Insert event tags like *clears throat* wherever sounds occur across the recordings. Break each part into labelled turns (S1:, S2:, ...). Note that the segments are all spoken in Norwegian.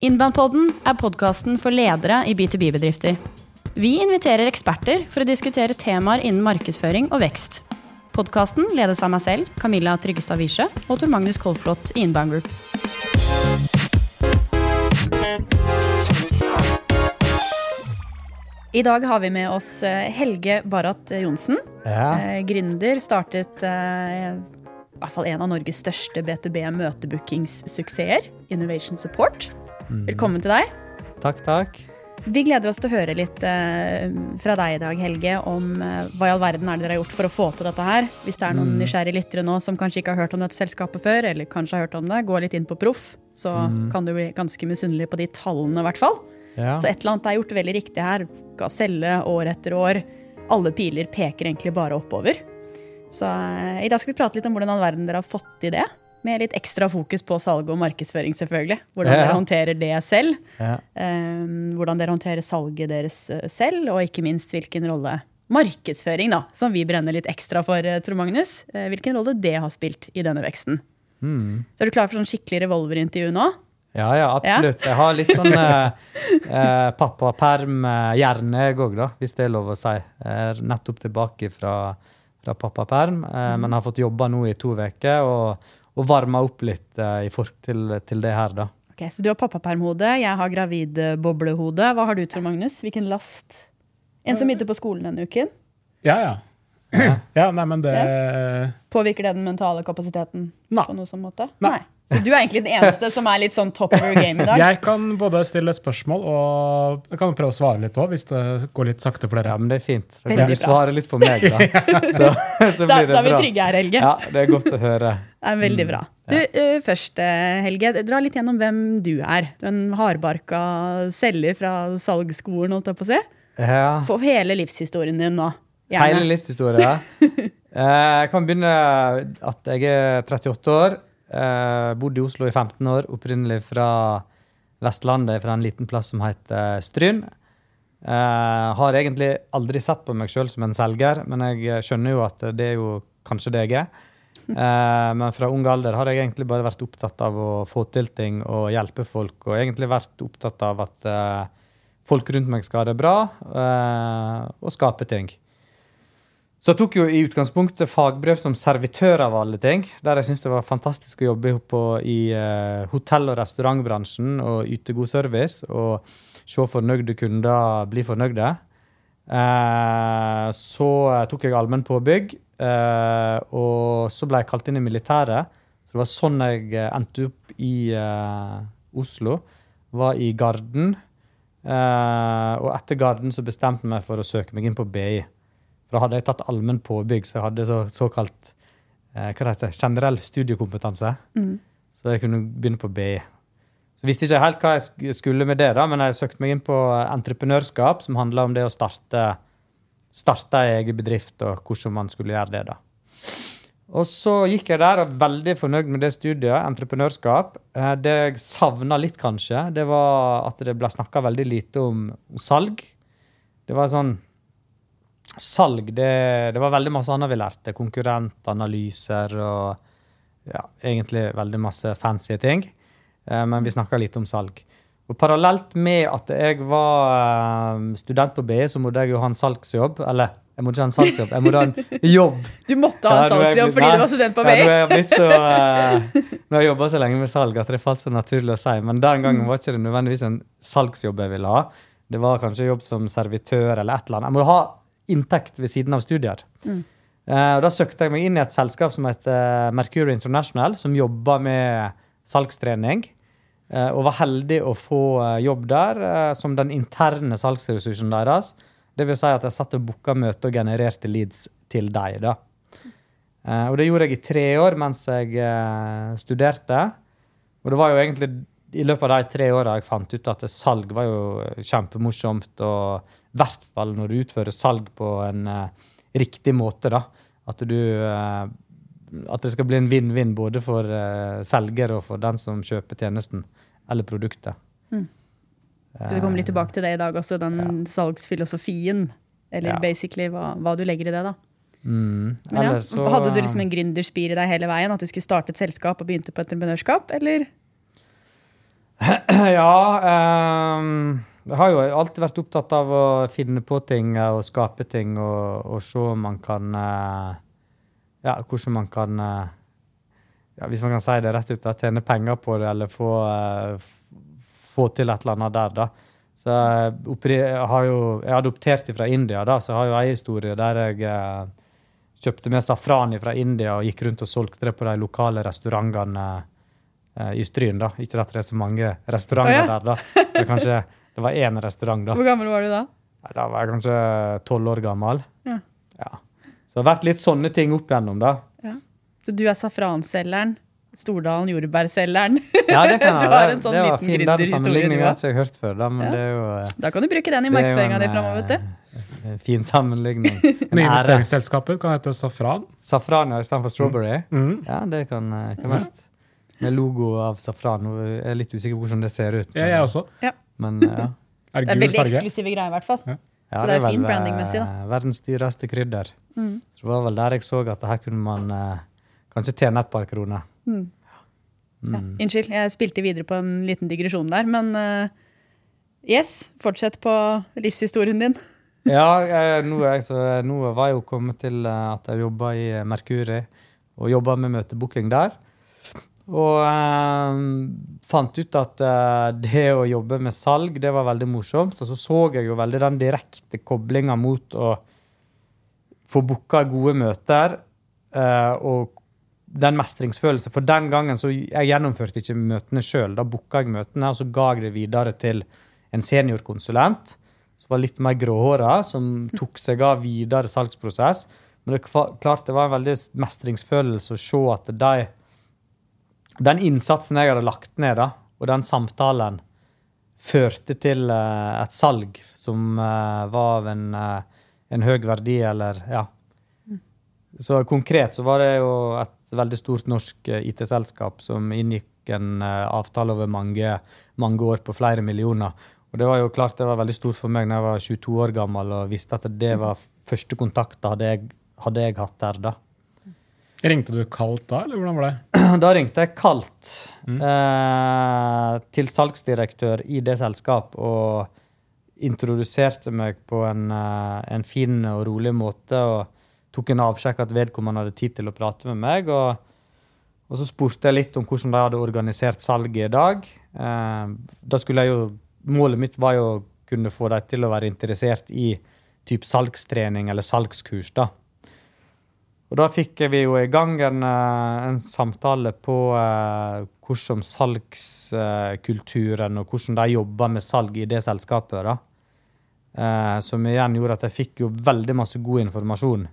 S1: Innbandpodden er podkasten for ledere i B2B-bedrifter. Vi inviterer eksperter for å diskutere temaer innen markedsføring og vekst. Podkasten ledes av meg selv, Camilla Tryggestad Wiesche, og Tor Magnus Kolflot i Inbound Group. I dag har vi med oss eh, Helge Barat Johnsen.
S2: Ja.
S1: Eh, gründer. Startet eh, i hvert fall en av Norges største B2B møtebookingssuksesser, Innovation Support. Velkommen til deg.
S2: Takk, takk.
S1: Vi gleder oss til å høre litt eh, fra deg i dag, Helge, om eh, hva i all verden er det dere har gjort for å få til dette her. Hvis det er noen nysgjerrige lyttere nå som kanskje ikke har hørt om dette selskapet før, eller kanskje har hørt om det, gå litt inn på Proff, så kan du bli ganske misunnelig på de tallene, i hvert fall.
S2: Ja.
S1: Så et eller annet er gjort veldig riktig her. Gaselle år etter år. Alle piler peker egentlig bare oppover. Så eh, i dag skal vi prate litt om hvordan all verden dere har fått til det. Med litt ekstra fokus på salg og markedsføring, selvfølgelig. Hvordan
S2: Ja.
S1: dere håndterer det selv.
S2: Ja.
S1: Eh, hvordan dere håndterer salget deres eh, selv, og ikke minst hvilken rolle markedsføring, da, som vi brenner litt ekstra for, eh, Tor Magnus, eh, hvilken rolle det har spilt i denne veksten.
S2: Mm.
S1: Så er du klar for sånn skikkelig revolverintervju nå?
S2: ja, ja, absolutt. Jeg har litt sånn eh, pappaperm-hjerne, òg, da, hvis det er lov å si. Jeg er nettopp tilbake fra, fra pappaperm, eh, men har fått jobba nå i to uker og, og varma opp litt uh, i forhold til, til det her, da.
S1: Ok, Så du har pappapermhode, jeg har gravidboblehode. Hva har du, Tor Magnus? Hvilken last? En som begynte på skolen denne uken.
S3: Ja, ja. Ja, *clears throat* nei, men det
S1: Påvirker det den mentale kapasiteten
S3: Nei.
S1: på noe sånn måte?
S3: Nei.
S1: Så du er egentlig den eneste som er litt sånn top of your game i dag? *laughs*
S3: Jeg kan både stille spørsmål og jeg kan prøve å svare litt òg, hvis det går litt sakte for
S2: Ja,
S3: dere.
S2: men det er fint. Da kan du
S1: bra.
S2: svare litt for meg, da. *laughs* Så, så blir det
S1: da er vi trygge her, Helge.
S2: Ja, det er godt å høre.
S1: Det er veldig bra. Du, uh, først, eh, Helge, dra litt gjennom hvem du er. Du er en hardbarka selger fra salgsskolen, holdt jeg på å si.
S2: Ja.
S1: Få hele livshistorien din nå.
S2: Hele livshistorien, *laughs* Eh, Jeg kan begynne at jeg er 38 år. Bodde i Oslo i 15 år. Opprinnelig fra Vestlandet, fra en liten plass som heter Stryn. Har egentlig aldri sett på meg sjøl som en selger, men jeg skjønner jo at det er jo kanskje det jeg er. *laughs* Eh, Men fra ung alder har jeg egentlig bare vært opptatt av å få til ting og hjelpe folk, og egentlig vært opptatt av at eh, folk rundt meg skal ha det bra, eh, og skape ting. Så jeg tok jo i utgangspunktet fagbrev som servitør av alle ting, der jeg syntes det var fantastisk å jobbe på, i eh, hotell- og restaurantbransjen og yte god service og se fornøyde kunder bli fornøyde. Eh, så eh, tok jeg allmenn påbygg, eh, og så ble jeg kalt inn i militæret. Så det var sånn jeg eh, endte opp i uh, Oslo. Var i Garden. Uh, og etter Garden så bestemte jeg meg for å søke meg inn på BI. For da hadde jeg tatt allmenn påbygg, så jeg hadde så, såkalt hva det heter, generell studiekompetanse.
S1: Mm.
S2: Så jeg kunne begynne på BI. Så visste ikke helt hva jeg skulle med det, da, men jeg søkte meg inn på entreprenørskap, som handla om det å starte, starte ei egen bedrift, og hvordan man skulle gjøre det. da. Og så gikk jeg der og var veldig fornøyd med det studiet, entreprenørskap. Eh, Det jeg savna litt, kanskje, det var at det ble snakka veldig lite om, om salg. Det var sånn Salg, det, det var veldig masse annet vi lærte. Konkurrentanalyser og ja, egentlig veldig masse fancy ting. Eh, Men vi snakka lite om salg. Og parallelt med at jeg var eh, student på BI, så måtte jeg jo ha en salgsjobb. Eller, jeg måtte ikke ha en salgsjobb, jeg måtte ha en *laughs* jobb.
S1: Du måtte ha en salgsjobb fordi du var student på
S2: Ja,
S1: BI?
S2: er jeg blitt så uh, Nå har jeg jobba så lenge med salg at det falt så naturlig å si. Men den gangen var ikke det nødvendigvis en salgsjobb jeg ville ha. Det var kanskje jobb som servitør eller et eller annet. Jeg må ha inntekt ved siden av studier.
S1: Mm.
S2: Uh, og Da søkte jeg meg inn i et selskap som heter Mercury International, som jobber med salgstrening. Eh, og var heldig å få eh, jobb der eh, som den interne salgsressursen deres. Det vil si at jeg satt og booka møte og genererte leads til deg. da. Og det gjorde jeg i tre år mens jeg studerte. Og det var jo egentlig i løpet av de tre åra jeg fant ut at salg var jo kjempemorsomt. Og i hvert fall når du utfører salg på en riktig måte, da. At du At det skal bli en vinn-vinn både for uh, selger og for den som kjøper tjenesten eller produktet.
S1: Mm. Vi kommer komme litt tilbake til det i dag også, den salgsfilosofien. Eller
S2: Ja.
S1: basically hva, hva du legger i det, da.
S2: Mm.
S1: Ja,
S2: så-
S1: Hadde du liksom en gründerspir i deg hele veien? At du skulle starte et selskap og begynte på entreprenørskap? Eller? *clears throat*
S2: ja Um, Jeg har jo alltid vært opptatt av å finne på ting eh, og skape ting og, og se om man kan eh, Ja, hvordan man kan eh, ja, Hvis man kan si det rett ut, da, tjene penger på det eller få, eh, få til et eller annet der, da. Så eh, jeg har jo Jeg er adoptert fra India, da, så jeg har jo ei historie der jeg kjøpte med safran fra India og gikk rundt og solgte det på de lokale restaurantene i Stryn. da. Ikke at det er så mange restauranter
S1: oh, ja.
S2: der, da. Det, kanskje, det var én restaurant, da.
S1: Hvor gammel var du da?
S2: Da var jeg kanskje tolv år gammel.
S1: Ja.
S2: Ja. Så det har vært litt sånne ting opp igjennom, da.
S1: Så du er safranselgeren, Stordalen jordbærselgeren.
S2: Ja, det *laughs* kan
S1: Du
S2: jeg
S1: har
S2: være.
S1: en sånn
S2: det var
S1: liten
S2: fin. Den sammenligningen
S1: du
S2: har ikke jeg hørt før, da, men
S1: Ja.
S2: det er jo eh,
S1: Da kan du bruke den i markedsføringa di framover, vet du.
S2: eh, En fin sammenligning. *laughs* En
S3: Nye investeringsselskapet kan hete Safran.
S2: Safran ja, istedenfor strawberry.
S3: Mm.
S2: Ja, det kan, eh, kan være. Med logo av safran. Jeg er litt usikker på hvordan det ser ut.
S3: Ja, jeg også.
S2: Men, ja.
S3: Er
S1: Det
S3: det
S1: er veldig
S3: farge?
S1: eksklusive greier, i hvert fall.
S2: Ja,
S1: Så det er
S2: vel,
S1: fin brandingmessig, da.
S2: eh, Verdens dyreste krydder.
S1: Mm.
S2: Så det var vel der jeg så at her kunne man eh, kanskje tjene et par kroner.
S1: Mm. Ja.
S2: Mm.
S1: Unnskyld, jeg spilte videre på en liten digresjon der, men eh, yes, fortsett på livshistorien din. *laughs*
S2: Ja, jeg, nå, er jeg så, nå var jeg jo kommet til eh, at jeg jobba i Merkuri og jobba med møtebooking der. Og eh, fant ut at eh, *laughs* det å jobbe med salg, det var veldig morsomt. Og så så jeg jo veldig den direkte koblinga mot å få booka gode møter. eh, og den mestringsfølelsen. For den gangen så jeg gjennomførte ikke møtene sjøl. Da booka jeg møtene, og så ga jeg det videre til en seniorkonsulent som var litt mer gråhåra, som tok seg av videre salgsprosess. Men det klart det var en veldig mestringsfølelse å se at de, den innsatsen jeg hadde lagt ned, da, og den samtalen, førte til uh, et salg som uh, var av en, uh, en høy verdi, eller ja. Så konkret så var det jo et veldig stort norsk IT-selskap som inngikk en avtale over mange, mange år på flere millioner. Og det var jo klart det var veldig stort for meg når jeg var 22 år gammel og visste at det var første kontakt hadde jeg, hadde jeg hatt der da.
S3: Ringte du kaldt da, eller hvordan var det? *clears throat*
S2: Da ringte jeg kaldt eh, til salgsdirektør i det selskap og introduserte meg på en, eh, en fin og rolig måte og tok en avsjekk at vedkommende hadde tid til å prate med meg. Og, og så spurte jeg litt om hvordan de hadde organisert salget i dag. Eh, da skulle jeg jo, Målet mitt var jo å kunne få dem til å være interessert i typ salgstrening eller salgskurs. da. Og da fikk vi jo i gang en, eh, en samtale på eh, hvordan salgskulturen og hvordan de jobber med salg i det selskapet. da. Eh, som igjen gjorde at jeg fikk jo veldig masse god informasjon.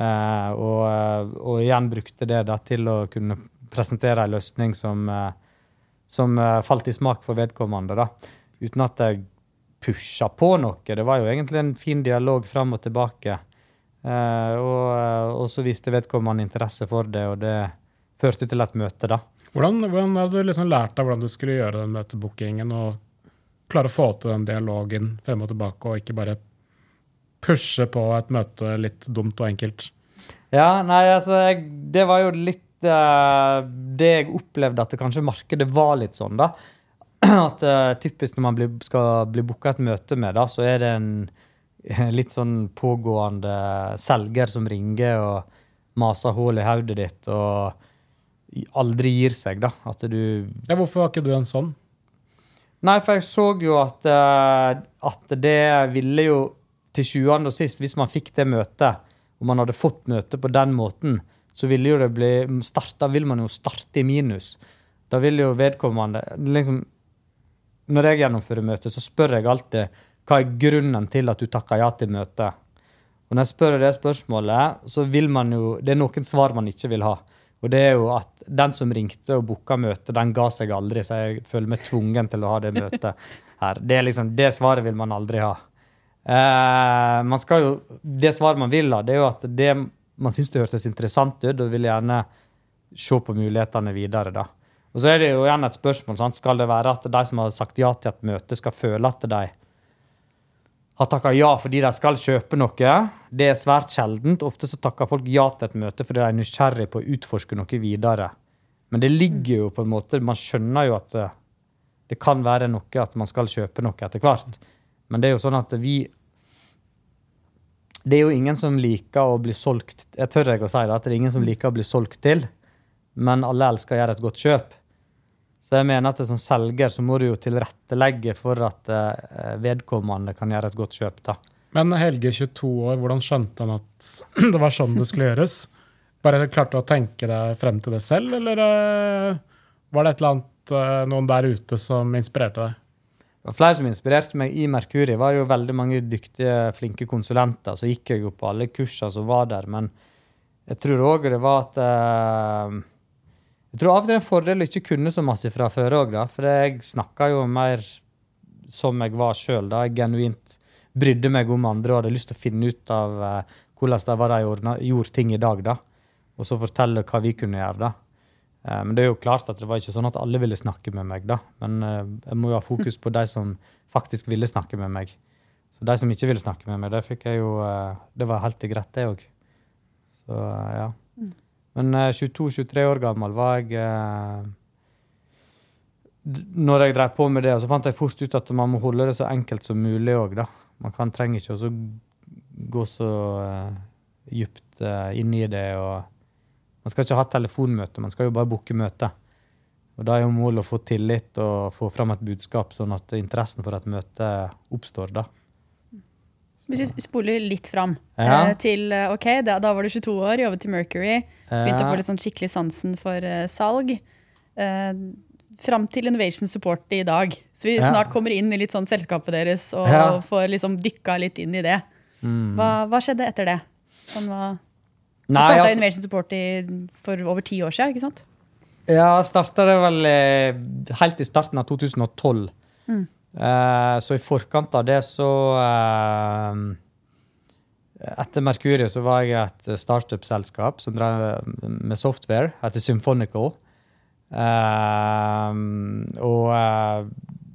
S2: Eh, og, eh, og igjen brukte det da til å kunne presentere en løsning som, eh, som falt i smak for vedkommende. da. Uten at jeg pusha på noe. Det var jo egentlig en fin dialog fram og tilbake. Eh, og, eh, og så viste vedkommende interesse for det, og det førte til et møte, da.
S3: Hvordan, hvordan hadde du liksom lært deg hvordan du skulle gjøre den møtebookingen og klare å få til den dialogen frem og tilbake, og ikke bare pushe på et møte litt dumt og enkelt?
S2: Ja, nei, altså, jeg, det var jo litt uh, det jeg opplevde at det kanskje markedet var litt sånn, da. *clears throat* At uh, typisk når man blir, skal bli booka et møte med, da, så er det en *laughs* litt sånn pågående selger som ringer og maser hull i hodet ditt og aldri gir seg, da. At du
S3: Ja, hvorfor var ikke du en sånn?
S2: Nei, for jeg så jo at, eh, at det ville jo til sjuende og sist, hvis man fikk det møtet, og man hadde fått møtet på den måten, så ville jo det bli starta, vil man jo starte i minus. Da vil jo vedkommende liksom, Når jeg gjennomfører møtet, så spør jeg alltid hva er grunnen til at du takker ja til møtet. Og når jeg spør det spørsmålet, så vil man jo Det er noen svar man ikke vil ha. Og det er jo at den som ringte og booka møtet, den ga seg aldri, så jeg føler meg tvungen til å ha det møtet *laughs* her. Det er liksom, det svaret vil man aldri ha. Eh, man skal jo, det svaret man vil ha, det er jo at det man syns det hørtes interessant ut, og vil gjerne se på mulighetene videre. da. Og så er det jo igjen et spørsmål. Sant? Skal det være at de som har sagt ja til et møte, skal føle at de har takka ja fordi de skal kjøpe noe? Det er svært sjeldent. Ofte så takker folk ja til et møte fordi de er nysgjerrig på å utforske noe videre. Men det ligger jo på en måte Man skjønner jo at eh, Det kan være noe at man skal kjøpe noe etter hvert. Men det er jo sånn at vi Det er jo ingen som liker å bli solgt Jeg tør jeg å si det, at det er ingen som liker å bli solgt til, men alle elsker å gjøre et godt kjøp. Så jeg mener at som selger så må du jo tilrettelegge for at eh, vedkommende kan gjøre et godt kjøp. da.
S3: Men Helge, 22 år, hvordan skjønte han at *clears throat* det var sånn det skulle gjøres? Bare klarte du å tenke deg frem til det selv, eller eh, var det et eller annet, eh, noen der ute som inspirerte deg?
S2: Det var flere som inspirerte meg i Merkuri. Var jo veldig mange dyktige, flinke konsulenter. Så gikk jeg jo på alle kursene som var der. Men jeg tror òg det var at Jeg tror av og til det er en fordel å ikke kunne så masse fra før òg. For jeg snakka jo mer som jeg var sjøl. Jeg genuint brydde meg om andre og hadde lyst til å finne ut av eh, hvordan det var de gjorde ting i dag, da. Og så fortelle hva vi kunne gjøre, da. Eh, Men det er jo klart at det var ikke sånn at alle ville snakke med meg, da. Men eh, jeg må jo ha fokus på de som faktisk ville snakke med meg. Så de som ikke ville snakke med meg, det fikk jeg jo eh, Det var helt greit, det òg. Så eh, ja. Men eh, 22-23 år gammel var jeg eh, Når jeg drev på med det, så fant jeg fort ut at man må holde det så enkelt som mulig òg, da. Man kan, trenger ikke å gå så uh, dypt eh, inn i det. og Man skal ikke ha telefonmøte, man skal jo bare booke møte. Og Da er jo målet å få tillit og få fram et budskap, sånn at interessen for et møte oppstår. da.
S1: Hvis vi spoler litt fram
S2: Ja.
S1: eh, til eh, ok, da, da var du 22 år, jobbet i Mercury, begynte å få litt sånn skikkelig sansen for uh, salg. Uh, fram til Innovation Support i dag. Så vi
S2: Ja.
S1: snart kommer inn i litt sånn selskapet deres og
S2: Ja.
S1: får liksom dykka litt inn i det.
S2: mm.
S1: Hva, hva skjedde etter det? Sånn, hva, du starta
S2: altså-
S1: Innovation Support i, for over ti år siden, ikke sant?
S2: Ja, starta det vel eh, helt i starten av 2012.
S1: Mm.
S2: Eh, så i forkant av det så eh, Etter Mercurio så var jeg et startup-selskap som drev med software, heter Symphonical. Eh, og eh,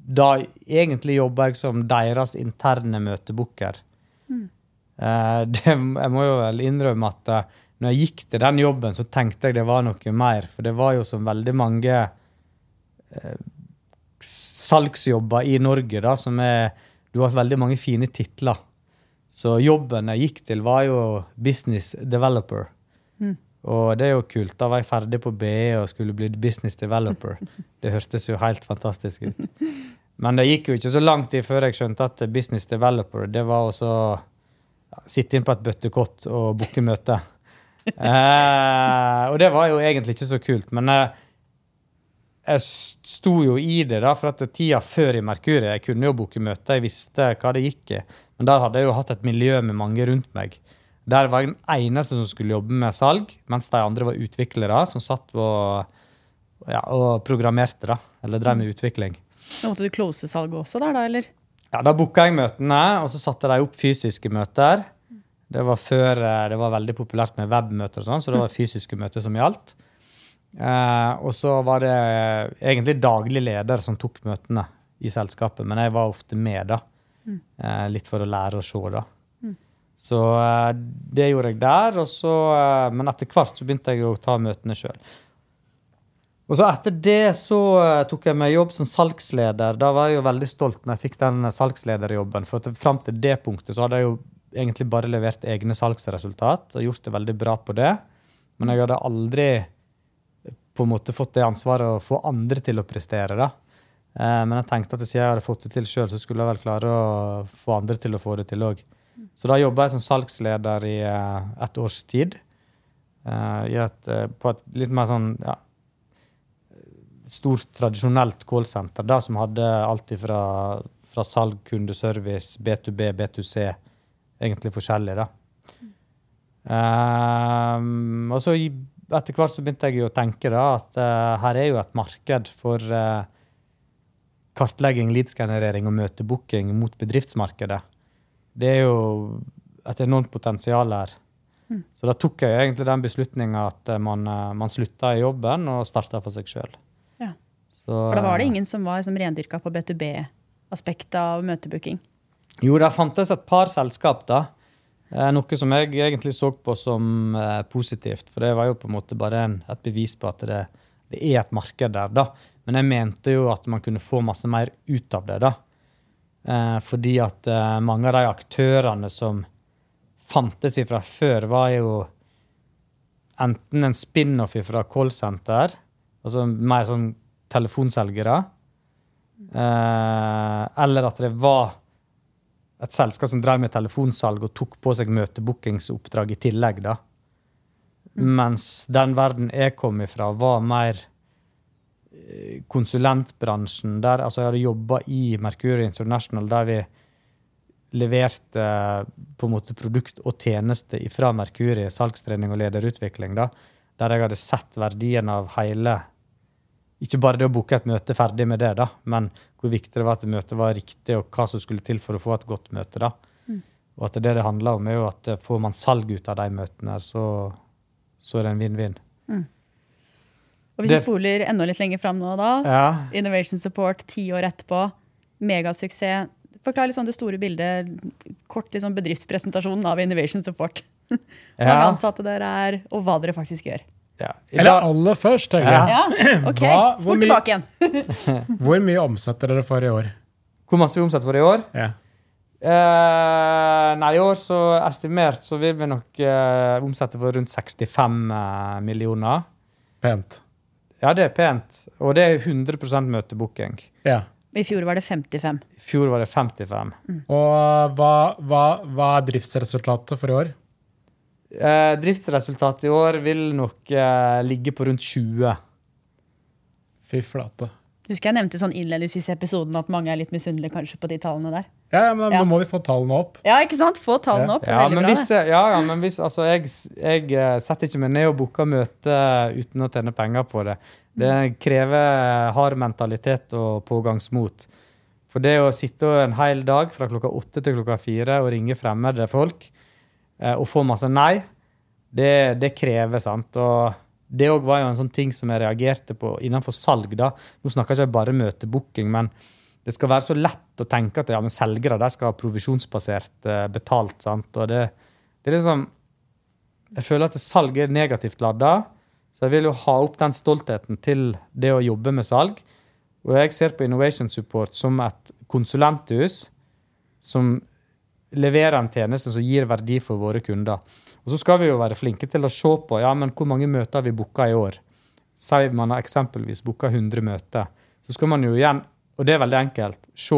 S2: da egentlig jobba jeg som deres interne møtebooker. Eh, *laughs* det, jeg må jo vel innrømme at eh, når jeg gikk til den jobben, så tenkte jeg det var noe mer. For det var jo som veldig mange salgsjobber i Norge, da, som er Du har veldig mange fine titler. Så jobben jeg gikk til, var jo business developer.
S1: Mm.
S2: Og det er jo kult. Da var jeg ferdig på BE og skulle bli business developer. *laughs* Det hørtes jo helt fantastisk ut. Men det gikk jo ikke så lang tid før jeg skjønte at business developer, det var også sitte inn på et bøttekott og booke møte. *laughs* Eh, og det var jo egentlig ikke så kult. Men eh, jeg sto jo i det, da, for at tida før i Merkurie Jeg kunne jo booke møter, jeg visste hva det gikk i. Men der hadde jeg jo hatt et miljø med mange rundt meg. Der var jeg den eneste som skulle jobbe med salg, mens de andre var utviklere som satt og, ja, og programmerte, da. Eller drev med utvikling.
S1: Da måtte du close salget også der, da, eller?
S2: Ja, Da booka jeg møtene, og så satte de opp fysiske møter. Det var før eh, det var veldig populært med webmøter, og sånn, så det var fysiske møter som gjaldt. Eh, og så var det egentlig daglig leder som tok møtene i selskapet, men jeg var ofte med, da. Eh, litt for å lære å se, da. Så eh, det gjorde jeg der, og så, men etter hvert så begynte jeg å ta møtene sjøl. Og så etter det så tok jeg meg jobb som salgsleder. Da var jeg jo veldig stolt når jeg fikk den salgslederjobben. For fram til det punktet så hadde jeg jo egentlig bare levert egne salgsresultat og gjort det veldig bra på det. Men jeg hadde aldri på en måte fått det ansvaret å få andre til å prestere. da. Eh, Men jeg tenkte at siden jeg hadde fått det til sjøl, så skulle jeg vel klare å få andre til å få det til òg. Så da jobba jeg som salgsleder i eh, et års tid. Eh, et, eh, på et litt mer sånn ja, stort, tradisjonelt callsenter da, som hadde alt fra, fra salg, kundeservice, B2B, B2C, egentlig forskjellig. da. Um, og så i- etter hvert så begynte jeg jo å tenke da, at uh, her er jo et marked for uh, kartlegging, leadsgenerering og møtebooking mot bedriftsmarkedet. Det er jo et enormt potensial her. Så da tok jeg egentlig den beslutninga at eh, man, man slutta i jobben og starta for seg sjøl.
S1: Ja.
S2: Så,
S1: For da var det ingen som var som rendyrka på B2B-aspektet av møtebooking.
S2: Jo, det fantes et par selskap, da. Eh, Noe som jeg egentlig så på som eh, positivt, for det var jo på en måte bare en, et bevis på at det, det er et marked der. da. Men jeg mente jo at man kunne få masse mer ut av det, da. Eh, fordi at mange av de aktørene som fantes ifra før, var jo enten en spin-off fra callsenter, altså mer sånn telefonselgere, eller at det var et selskap som drev med telefonsalg og tok på seg møtebookingsoppdrag i tillegg, da. Mens den verden jeg kom ifra, var mer eh, konsulentbransjen. Der, altså jeg hadde jobba i Mercury International, der vi leverte på en måte produkt og tjeneste fra Mercury, salgstrening og lederutvikling. Da, der jeg hadde sett verdien av hele Ikke bare det å booke et møte ferdig med det, da, men hvor viktig det var at møtet var riktig, og hva som skulle til for å få et godt møte. da. Og at det det handler om, er jo at eh, får man salg ut av de møtene, så, så er det en vinn-vinn.
S1: Og hvis
S2: Det-
S1: vi spoler enda litt lenger fram nå, da.
S2: Ja.
S1: Innovation Support ti år etterpå. Megasuksess. Forklar sånn det store bildet, kort liksom bedriftspresentasjonen av Innovation Support. *laughs* Hvor mange
S2: Ja.
S1: ansatte dere er, og hva dere faktisk gjør.
S2: Ja.
S3: Eller aller først, tenker
S2: jeg.
S1: Ja, *clears throat* ok.
S3: Hva- mye-
S1: tilbake igjen. *laughs* *laughs*
S3: Hvor mye omsetter dere for i år?
S2: Hvor masse vi omsetter for i år?
S3: Ja.
S2: Uh, nei, i år så estimert så vil vi nok uh, omsette for rundt 65 uh, millioner.
S3: Pent.
S2: Ja, det er pent. Og det er 100 møtebooking.
S3: Ja.
S1: I fjor var det 55.
S2: I fjor var det 55.
S3: Og hva, hva, hva er driftsresultatet for i år?
S2: Eh, driftsresultatet i år vil nok eh, ligge på rundt 20.
S3: Fy flate.
S1: Husker jeg nevnte sånn innledningsvis i episoden at mange er litt misunnelige kanskje på de tallene der.
S3: Ja, ja, men
S1: Ja.
S3: nå må vi få tallene opp.
S1: Ja, ikke sant? Få tallene opp.
S2: Ja,
S1: veldig
S2: men
S1: bra,
S2: hvis, ja, ja, men hvis altså, jeg, jeg eh, setter ikke meg ned og booker møte uten å tjene penger på det. Det krever hard mentalitet og pågangsmot. For det å sitte en hel dag fra klokka åtte til klokka fire og ringe fremmede folk eh, og få masse nei, det, det krever, sant. Og det òg var jo en sånn ting som jeg reagerte på innenfor salg. da. Nå snakker jeg ikke bare møtebooking, men det skal være så lett å tenke at ja, men selgere de skal ha provisjonsbasert eh, betalt. sant? Og det, det er liksom Jeg føler at salg er negativt ladda, så jeg vil jo ha opp den stoltheten til det å jobbe med salg. Og jeg ser på Innovation Support som et konsulenthus som leverer en tjeneste som gir verdi for våre kunder. Og så skal vi jo være flinke til å se på ja, men hvor mange møter har vi booka i år. Si man har eksempelvis booka 100 møter. Så skal man jo igjen, og det er veldig enkelt, se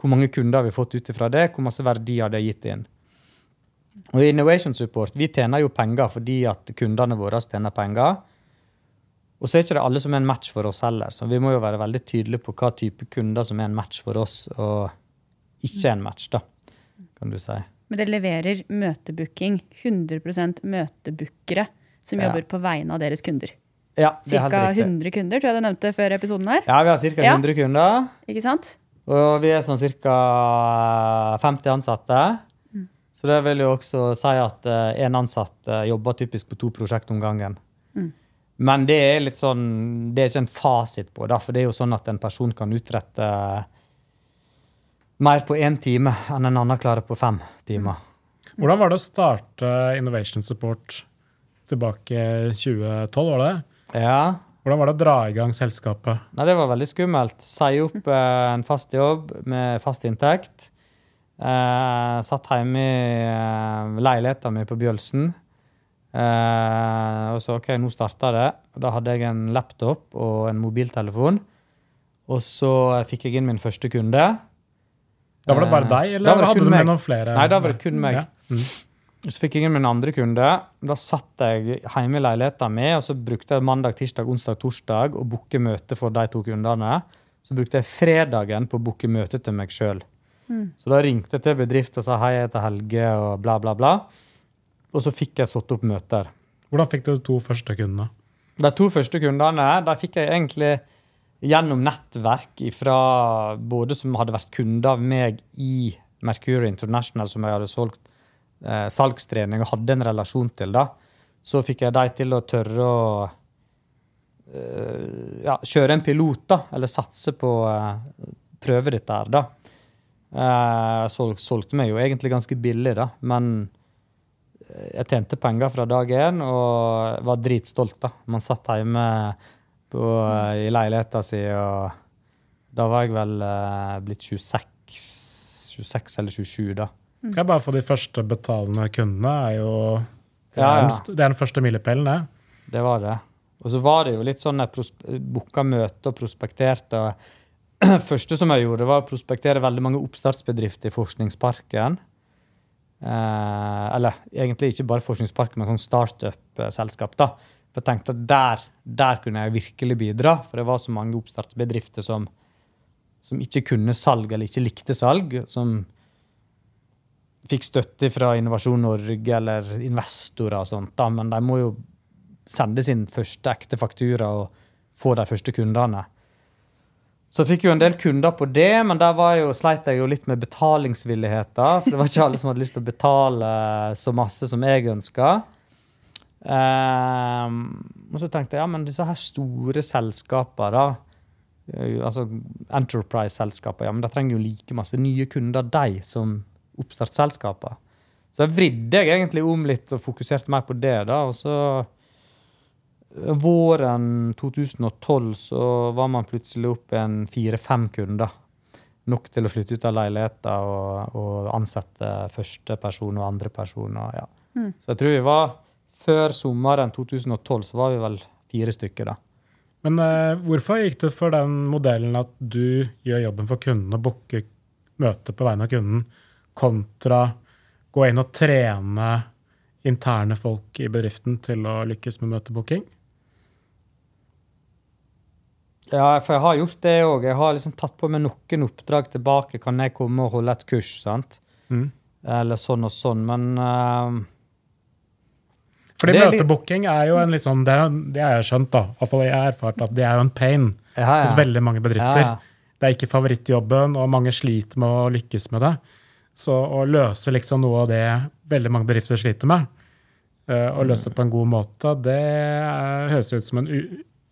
S2: hvor mange kunder har vi fått ut ifra det, hvor masse verdi har det gitt inn. Og i Innovation Support vi tjener jo penger fordi at kundene våre tjener penger. Og så er ikke det alle som er en match for oss heller, så vi må jo være veldig tydelige på hva type kunder som er en match for oss, og ikke en match, da, kan du si.
S1: Men det leverer møtebooking. 100% møtebookere som
S2: Ja.
S1: jobber på vegne av deres kunder.
S2: Ja, det er helt
S1: Ca.
S2: riktig.
S1: 100 kunder, tror jeg du nevnte før episoden her.
S2: Ja, vi har ca.
S1: Ja.
S2: 100 kunder.
S1: Ikke sant?
S2: Og vi er sånn ca. 50 ansatte. Så det vil jo også si at én ansatt eh, jobber typisk på to prosjekt om gangen. Men det er litt sånn, det er ikke en fasit på det, for det er jo sånn at en person kan utrette mer på én time enn en annen klarer på fem timer.
S3: Hvordan var det å starte Innovation Support tilbake i 2012, var det det?
S2: Ja,
S3: Hvordan var det å dra i gang selskapet?
S2: Nei, det var veldig skummelt. Si opp eh, en fast jobb med fast inntekt. Eh, satt hjemme i eh, leiligheten min på Bjølsen. Eh, og så OK, nå starta det. Da hadde jeg en laptop og en mobiltelefon. Og så fikk jeg inn min første kunde.
S3: Da var det bare deg, eller
S2: det
S3: hadde du med noen flere?
S2: Nei, da var det kun meg.
S3: Ja. Mm.
S2: Så fikk jeg inn min andre kunde. Da satt jeg hjemme i leiligheten min, og så brukte jeg mandag, tirsdag, onsdag, torsdag å booke møte for de to kundene. Så brukte jeg fredagen på å booke møte til meg sjøl. Så da ringte jeg til bedriften og sa hei, jeg heter Helge, og bla, bla, bla. Og så fikk jeg satt opp møter.
S3: Hvordan fikk du de to første kundene?
S2: De to første kundene de fikk jeg egentlig gjennom nettverk fra både som hadde vært kunder av meg i Mercury International, som jeg hadde solgt eh, salgstrening og hadde en relasjon til. da. Så fikk jeg de til å tørre å eh, ja, kjøre en pilot, da, eller satse på eh, prøve dette her, da. Eh, sol, solgte meg jo egentlig ganske billig, da, men jeg tjente penger fra dag én og var dritstolt. da. Man satt hjemme på, i leiligheta si. Og da var jeg vel eh, blitt 26, 26 eller 27, da.
S3: Ja, bare for de første betalende kundene er jo Det er,
S2: Ja, ja.
S3: Den, det er den første milepælen, det.
S2: Det var det. Og så var det jo litt sånn jeg booka møte og prospekterte. Det *clears throat* første som jeg gjorde, var å prospektere veldig mange oppstartsbedrifter i Forskningsparken. Eh, eller egentlig ikke bare Forskningsparken, men sånn startup-selskap. da. For jeg tenkte at der, der kunne jeg virkelig bidra, for det var så mange oppstartsbedrifter som, som ikke kunne salg eller ikke likte salg. som fikk støtte fra Innovasjon Norge eller investorer og sånt, da, men de må jo sende sin første ekte faktura og få de første kundene. Så jeg fikk jo en del kunder på det, men der jo, sleit jeg jo litt med betalingsvilligheten. For det var ikke alle som hadde lyst til å betale så masse som jeg ønska. Ehm, og så tenkte jeg ja, men disse her store selskapene, da, eh, altså Enterprise-selskaper, ja, men de trenger jo like masse nye kunder, de, som oppstartsselskaper. Så da vridde jeg egentlig om litt og fokuserte mer på det. da, og så eh, Våren 2012 så var man plutselig opp en fire-fem kunder. Nok til å flytte ut av leiligheten og, og ansette første person og andre person. Og, ja. Så jeg tror vi var Før sommeren 2012 så var vi vel fire stykker, da.
S3: Men eh, hvorfor gikk du for den modellen at du gjør jobben for kunden og booker møte på vegne av kunden, kontra gå inn og trene interne folk i bedriften til å lykkes med møtebooking?
S2: Ja, for jeg har gjort det òg. Jeg har liksom tatt på meg noen oppdrag tilbake. Kan jeg komme og holde et kurs? sant?
S3: Mm.
S2: Eller sånn og sånn. Men eh,
S3: Fordi
S2: Det er
S3: møtebooking er jo en litt sånn, det, er, det har jeg skjønt, da. I hvert fall jeg har erfart at det er jo en pain
S2: ja, ja.
S3: hos veldig mange bedrifter.
S2: Ja.
S3: Det er ikke favorittjobben, og mange sliter med å lykkes med det. Så å løse liksom noe av det veldig mange bedrifter sliter med, eh, og løse det på en god måte, det eh, høres ut som en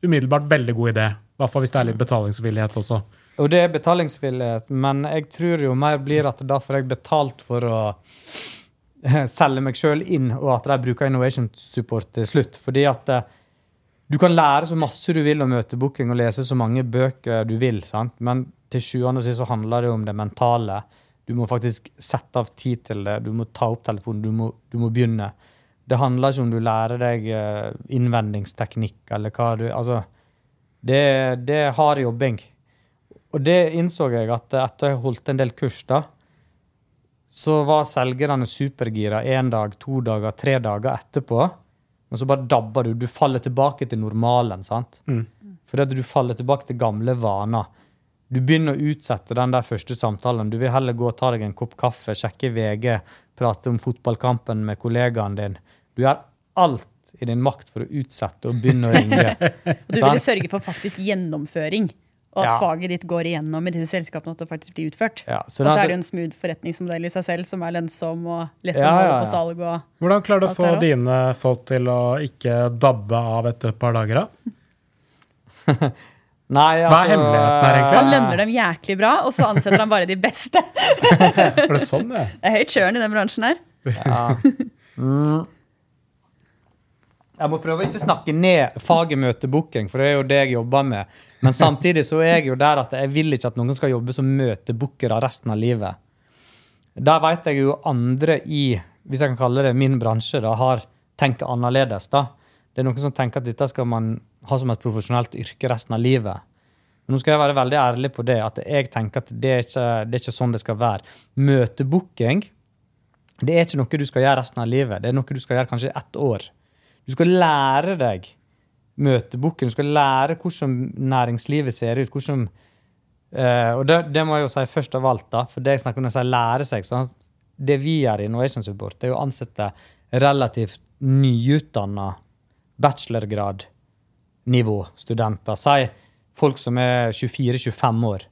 S3: umiddelbart veldig god idé. I hvert fall hvis det er litt betalingsvillighet også.
S2: Og det er betalingsvillighet, men jeg tror jo mer blir at da får jeg betalt for å selge meg sjøl inn, og at de bruker innovation support til slutt. Fordi at eh, du kan lære så masse du vil om møtebooking og lese så mange bøker du vil, sant? men til sjuende og sist så handler det om det mentale. Du må faktisk sette av tid til det. Du må ta opp telefonen. Du må, du må begynne. Det handler ikke om du lærer deg eh, innvendingsteknikk eller hva du Altså, det, det er hard jobbing. Og det innså jeg at etter jeg holdt en del kurs, da, så var selgerne supergira én dag, to dager, tre dager etterpå. Men så bare dabber du. Du faller tilbake til normalen. sant?
S3: Mm.
S2: Fordi at du faller tilbake til gamle vaner. Du begynner å utsette den der første samtalen. Du vil heller gå og ta deg en kopp kaffe, sjekke VG, prate om fotballkampen med kollegaen din. Du gjør alt i din makt for å utsette og begynne å ringe. *laughs*
S1: Du ville sørge for faktisk gjennomføring. Og at
S2: Ja.
S1: faget ditt går igjennom i disse selskapene, at det faktisk blir utført.
S2: Ja, så
S1: og så er det jo en smooth forretningsmodell i seg selv, som er lønnsom og lett å
S2: ja,
S1: på salg. og...
S3: Hvordan klarer du å få dine folk til å ikke dabbe av etter et par dager? da? *laughs*
S2: Nei, altså,
S3: Hva er hemmeligheten her, egentlig?
S1: Han lønner dem jæklig bra, og så ansetter han bare de beste. *laughs*
S3: Er det sånn, ja?
S1: Det er høyt kjøren i den bransjen her.
S2: Ja. *laughs* Mm. Jeg må prøve ikke å snakke ned faget møtebooking, for det er jo det jeg jobber med. Men samtidig så er jeg jo der at jeg vil ikke at noen skal jobbe som møtebookere resten av livet. Der vet jeg jo andre i hvis jeg kan kalle det min bransje, da, har tenkt annerledes. da. Det er noen som tenker at dette skal man ha som et profesjonelt yrke resten av livet. Men nå skal jeg være veldig ærlig på det, at jeg tenker at det er ikke, det er ikke sånn det skal være. Møtebooking det er ikke noe du skal gjøre resten av livet. Det er noe du skal gjøre kanskje ett år. Du skal lære deg møteboken, Du skal lære hvordan næringslivet ser ut. hvordan uh, og det, det må jeg jo si først av alt, da, for det jeg snakker om jeg sier lære seg. Så det vi gjør i Innovation Support, det er å ansette relativt nyutdanna bachelorgrad-nivå-studenter. Si folk som er 24-25 år.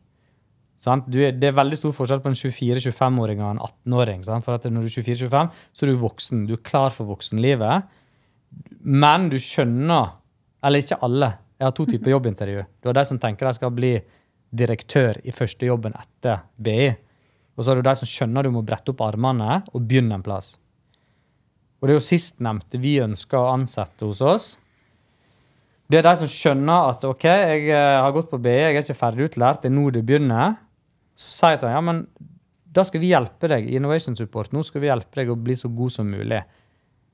S2: Du er, det er veldig stor forskjell på en 24-25-åring og en 18-åring. For at når du er 24-25, så er du voksen. Du er klar for voksenlivet. Men du skjønner Eller ikke alle. Jeg har to typer jobbintervju. Du har de som tenker de skal bli direktør i første jobben etter BI. Og så har du de som skjønner du må brette opp armene og begynne en plass. Og det er jo sistnevnte vi ønsker å ansette hos oss. Det er de som skjønner at ok, jeg eh, har gått på BI, jeg er ikke ferdig utlært, det er nå det begynner. Så sier jeg til dem ja, men da skal vi hjelpe deg i Innovation Support. Nå skal vi hjelpe deg å bli så god som mulig.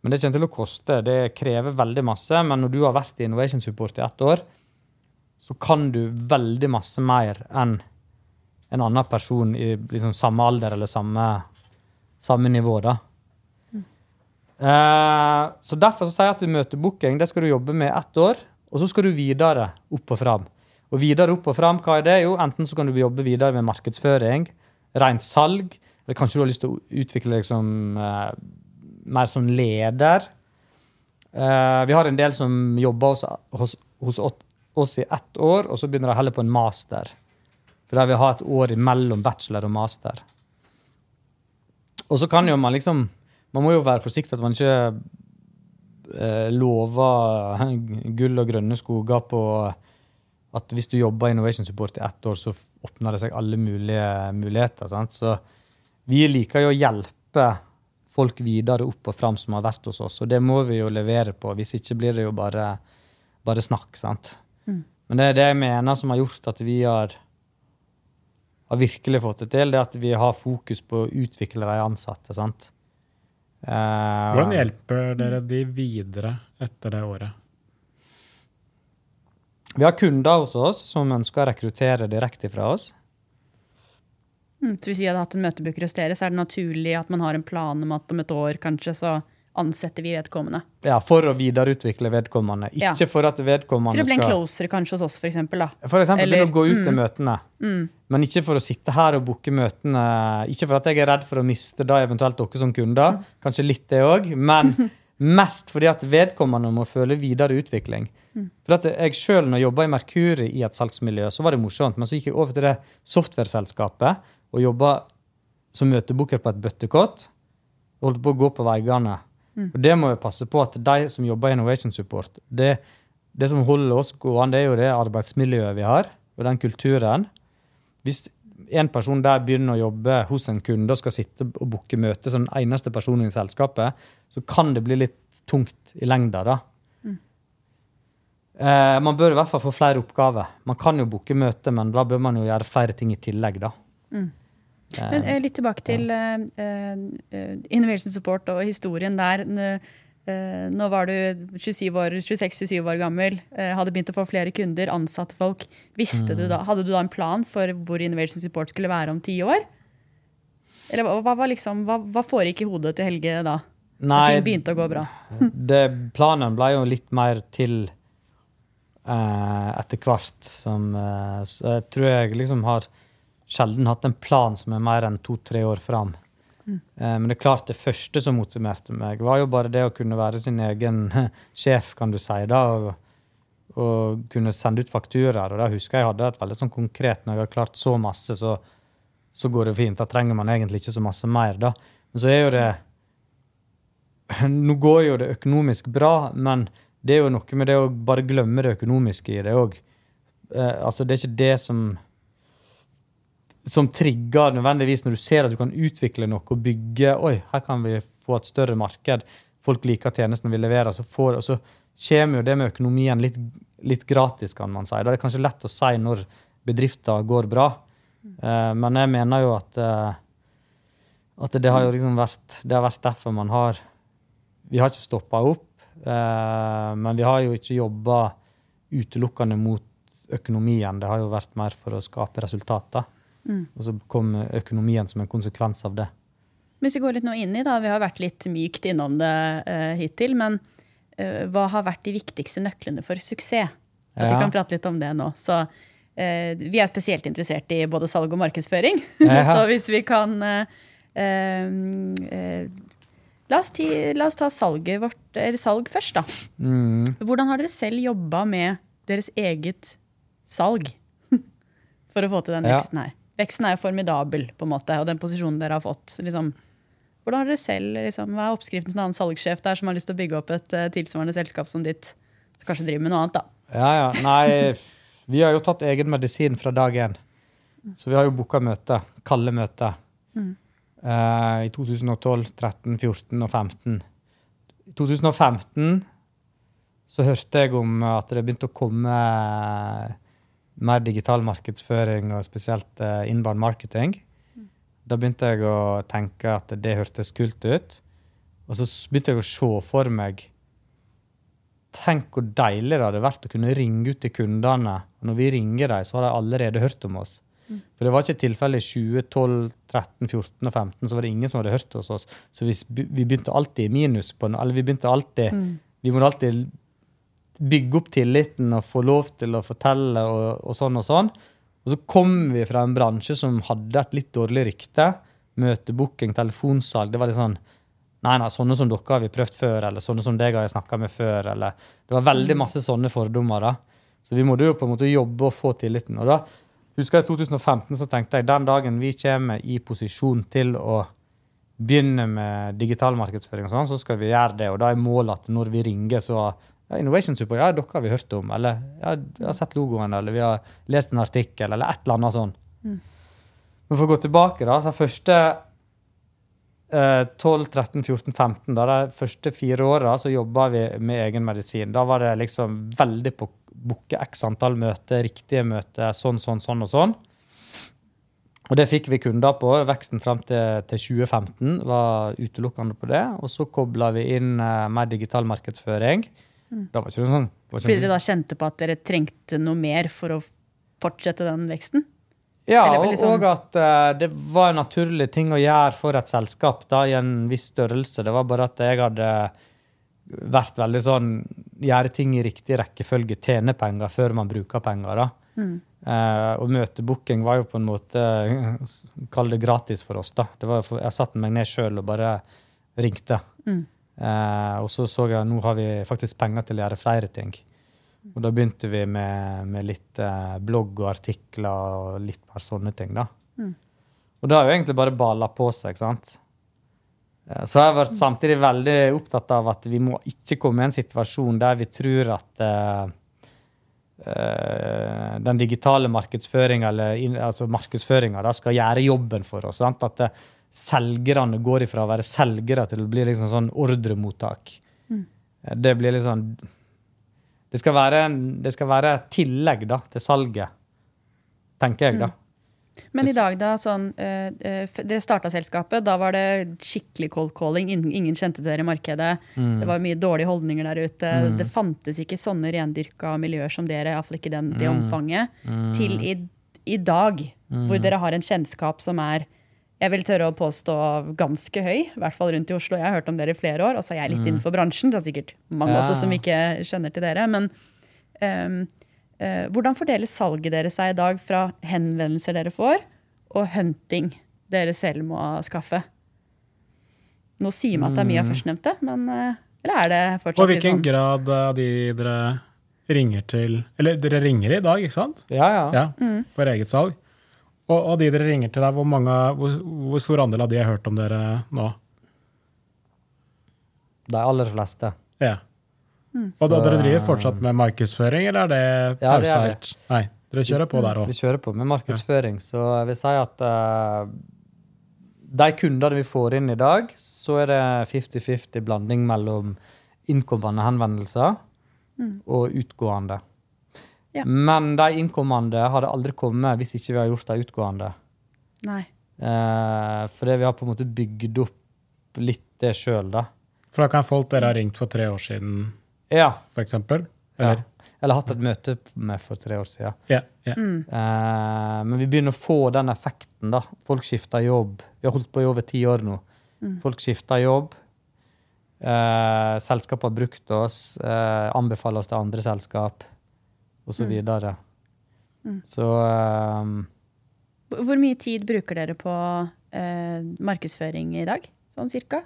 S2: Men det kommer til å koste. Det krever veldig masse. Men når du har vært i Innovation Support i ett år, så kan du veldig masse mer enn en annen person i liksom samme alder eller samme, samme nivå. da. Eh, så Derfor så sier jeg at møtebooking det skal du jobbe med ett år, og så skal du videre opp og fram. Og videre opp og fram, hva er det? Jo, Enten så kan du jobbe videre med markedsføring, rent salg, eller kanskje du har lyst til å utvikle deg som eh, mer som leder. Uh, vi har en del som jobber hos, hos, hos oss i ett år, og så begynner de heller på en master. For der vil ha et år mellom bachelor og master. Og så kan jo man liksom Man må jo være forsiktig at man ikke eh, lover *laughs* gull og grønne skoger på at hvis du jobber i Innovation Support i ett år, så åpner det seg alle mulige muligheter. Sant? Så vi liker jo å hjelpe folk videre opp og fram som har vært hos oss, og det må vi jo levere på. Hvis ikke blir det jo bare, bare snakk. sant? Mm. Men det er det jeg mener som har gjort at vi har har virkelig fått det til, det at vi har fokus på å utvikle de ansatte. sant?
S3: Uh, Hvordan hjelper dere de videre etter det året?
S2: Vi har kunder hos oss som ønsker å rekruttere direkte fra oss.
S1: Mm, så Hvis vi hadde hatt en møtebooker hos dere, så er det naturlig at man har en plan om at om et år kanskje så ansetter vi vedkommende.
S2: Ja, For å videreutvikle vedkommende. Ikke ja. for at vedkommende
S1: skal Til å bli en closer kanskje hos oss, f.eks.
S2: For eksempel Eller, begynne å gå ut mm, til møtene. Mm. Men ikke for å sitte her og booke møtene. Ikke for at jeg er redd for å miste da eventuelt dere som kunder. Mm. Kanskje litt det òg. Men *laughs* mest fordi at vedkommende må føle videre utvikling. Mm. For at jeg sjøl, når jeg jobba i Merkuri i et salgsmiljø, så var det morsomt. Men så gikk jeg over til det software-selskapet og jobba som møtebooker på et bøttekott. Holdt på å gå på veggene Mm. Og Det må vi passe på at de som jobber i Innovation Support det, det som holder oss gående, det er jo det arbeidsmiljøet vi har, og den kulturen. Hvis en person der begynner å jobbe hos en kunde og skal sitte og booke møte som den eneste personen i selskapet, så kan det bli litt tungt i lengda. da. Mm. Eh, man bør i hvert fall få flere oppgaver. Man kan jo booke møte, men da bør man jo gjøre flere ting i tillegg. da. Mm.
S1: Men uh, Litt tilbake til uh, Innovation Support og historien der. Uh, nå var du 26-27 år, år, gammel, uh, hadde begynt å få flere kunder, ansatte folk. Visste mm. du da, hadde du da en plan for hvor Innovation Support skulle være om ti år? Eller hva, hva, liksom, hva, hva foregikk i hodet til Helge da? Nei, ting begynte å gå bra? *laughs*
S2: det, planen ble jo litt mer til etter hvert. Som, uh, jeg tror jeg liksom har sjelden hatt en plan som er mer enn to-tre år fram. Mm. Eh, men det er klart det første som motiverte meg, var jo bare det å kunne være sin egen sjef, kan du si. da, og, og kunne sende ut fakturaer. Og da husker jeg hadde et veldig sånn konkret Når jeg har klart så masse, så, så, går det fint. Da trenger man egentlig ikke så masse mer. da. Men så er jo det *laughs* Nå går jo det økonomisk bra, men det er jo noe med det å bare glemme det økonomiske i det òg. Eh, altså, det er ikke det som som trigger nødvendigvis når du ser at du kan utvikle noe og bygge Oi, her kan vi få et større marked. Folk liker tjenestene vi leverer. Så, får, og så kommer jo det med økonomien litt, litt, gratis, kan man si. Da er det kanskje lett å si når bedrifter går bra. Uh, men jeg mener jo at, uh, at det har jo liksom vært, det har vært derfor man har Vi har ikke stoppa opp, uh, men vi har jo ikke jobba utelukkende mot økonomien. Det har jo vært mer for å skape resultater. Mm. Og så kom økonomien som en konsekvens av det.
S1: Hvis vi går litt nå inn i, da, Vi har vært litt mykt innom det uh, hittil. Men uh, hva har vært de viktigste nøklene for suksess? At ja. Vi kan prate litt om det nå. Så uh, Vi er spesielt interessert i både salg og markedsføring. Ja. *laughs* så hvis vi kan La oss, ti, la oss, ta salget vårt, eller salg først, da. Mm. Hvordan har dere selv jobba med deres eget salg *laughs* for å få til den veksten her? Veksten er jo formidabel, på en måte, og den posisjonen dere har fått. Liksom, hvordan har dere selv, liksom, Hva er oppskriften til en annen salgssjef der som har lyst til å bygge opp et uh, tilsvarende selskap som ditt? Som kanskje driver med noe annet, da.
S2: Ja, ja. Nei, vi har jo tatt egen medisin fra dag én. Så vi har jo booka møter. Kalde møter. Mm. Uh, I 2012, 13, 14 og 15. I 2015 så hørte jeg om at det begynte å komme mer digital markedsføring, og spesielt eh, inbound marketing. Da begynte jeg å tenke at det hørtes kult ut. Og så begynte jeg å se for meg Tenk hvor deilig det hadde vært å kunne ringe ut til kundene. Og når vi ringer dem, så har de allerede hørt om oss. For det var ikke tilfellet i 2012, 13, 14 og 15, så var det ingen som hadde hørt hos oss. Så vi, vi begynte alltid i minus på. Eller vi begynte alltid Vi måtte alltid bygge opp tilliten og få lov til å fortelle og, og sånn og sånn. Og så kom vi fra en bransje som hadde et litt dårlig rykte. Møtebooking, telefonsalg. Det var litt sånn Nei, nei, sånne som dere har vi prøvd før, eller sånne som deg har jeg snakka med før, eller Det var veldig masse sånne fordommer, da. Så vi måtte jo på en måte jobbe og få tilliten. Og da husker jeg i 2015 så tenkte jeg den dagen vi kommer i posisjon til å begynne med digital markedsføring, og sånn, så skal vi gjøre det. Og da er målet at når vi ringer, så ja, Innovation Super, ja, dere har vi hørt om. Eller ja, vi har sett logoen, eller vi har lest en artikkel, eller et eller annet sånn. Men for å gå tilbake, da, så første eh, 12, 13, 14, 15, da, de første fire åra så jobba vi med egen medisin. Da var det liksom veldig på booke x antall møter, riktige møter, sånn, sånn, sånn og sånn. Og det fikk vi kunder på. Veksten fram til, til 2015 var utelukkende på det. Og så kobla vi inn eh, mer digital markedsføring. Da var ikke det sånn. Det ikke
S1: Fordi dere da kjente på at dere trengte noe mer for å fortsette den veksten?
S2: Ja, og,
S1: liksom-
S2: og at uh, det var en naturlig ting å gjøre for et selskap da, i en viss størrelse. Det var bare at jeg hadde vært veldig sånn Gjøre ting i riktig rekkefølge, tjene penger før man bruker penger. da. Eh, og møtebooking var jo på en måte Kall det gratis for oss. da. Det var jeg satte meg ned sjøl og bare ringte. Eh, og så så jeg at nå har vi faktisk penger til å gjøre flere ting. Og da begynte vi med, med litt eh, blogg og artikler og litt mer sånne ting. da. Og det har jo egentlig bare balla på seg. ikke sant? Eh, Så har jeg vært samtidig veldig opptatt av at vi må ikke komme i en situasjon der vi tror at eh, eh, den digitale markedsføringa eller altså markedsføringa skal gjøre jobben for oss. Sant? At eh, selgerne går ifra å være selgere til å bli liksom sånn ordremottak. Mm. Det blir sånn Det skal være, det skal være tillegg da, til salget, tenker jeg, da.
S1: Men i dag, da, sånn øh, øh, Dere starta selskapet. Da var det skikkelig cold calling. Ingen, kjente dere i markedet. Det var mye dårlige holdninger der ute. Det fantes ikke sånne rendyrka miljøer som dere, iallfall ikke den, det omfanget. Til i, i dag, hvor dere har en kjennskap som er jeg vil tørre å påstå ganske høy, i hvert fall rundt i Oslo. Jeg har hørt om dere i flere år, og så er jeg litt innenfor bransjen. Det er sikkert mange
S2: Ja.
S1: også som ikke kjenner til dere. Men um, uh, hvordan fordeler salget dere seg i dag fra henvendelser dere får, og hunting dere selv må skaffe? Nå sier man at det er mye av førstnevnte, men uh, eller er det fortsatt
S3: Og
S1: litt
S3: hvilken
S1: sånn
S3: grad av de dere ringer til Eller dere ringer i dag, ikke sant?
S2: Ja, ja.
S3: Ja, For eget salg. Og, og de dere ringer til der, hvor, mange, hvor, hvor stor andel av de har hørt om dere nå?
S2: De aller fleste.
S3: Ja. Og da, dere driver fortsatt med markedsføring, eller er det
S2: Ja,
S3: pausa
S2: det.
S3: helt? Nei, dere kjører på der
S2: Vi kjører på med markedsføring, så jeg vil si at uh, de kundene vi får inn i dag, så er det 50-50 blanding mellom innkommende henvendelser og utgående.
S1: Ja.
S2: Men de innkommende hadde aldri kommet hvis ikke vi har gjort de utgående.
S1: Nei.
S2: Eh, fordi vi har på en måte bygd opp litt det sjøl, da.
S3: For da kan folk dere har ringt for tre år siden,
S2: Ja.
S3: f.eks.? Eller?
S2: ja. Eller hatt et møte med for tre år siden.
S3: Ja. ja.
S2: Eh, men vi begynner å få den effekten. da. Folk skifter jobb. Vi har holdt på i over ti år nå. Folk skifter jobb. Eh, selskapet har brukt oss, eh, anbefaler oss til andre selskap, osv. Så, videre. så um,
S1: Hvor mye tid bruker dere på uh, markedsføring i dag? Sånn cirka?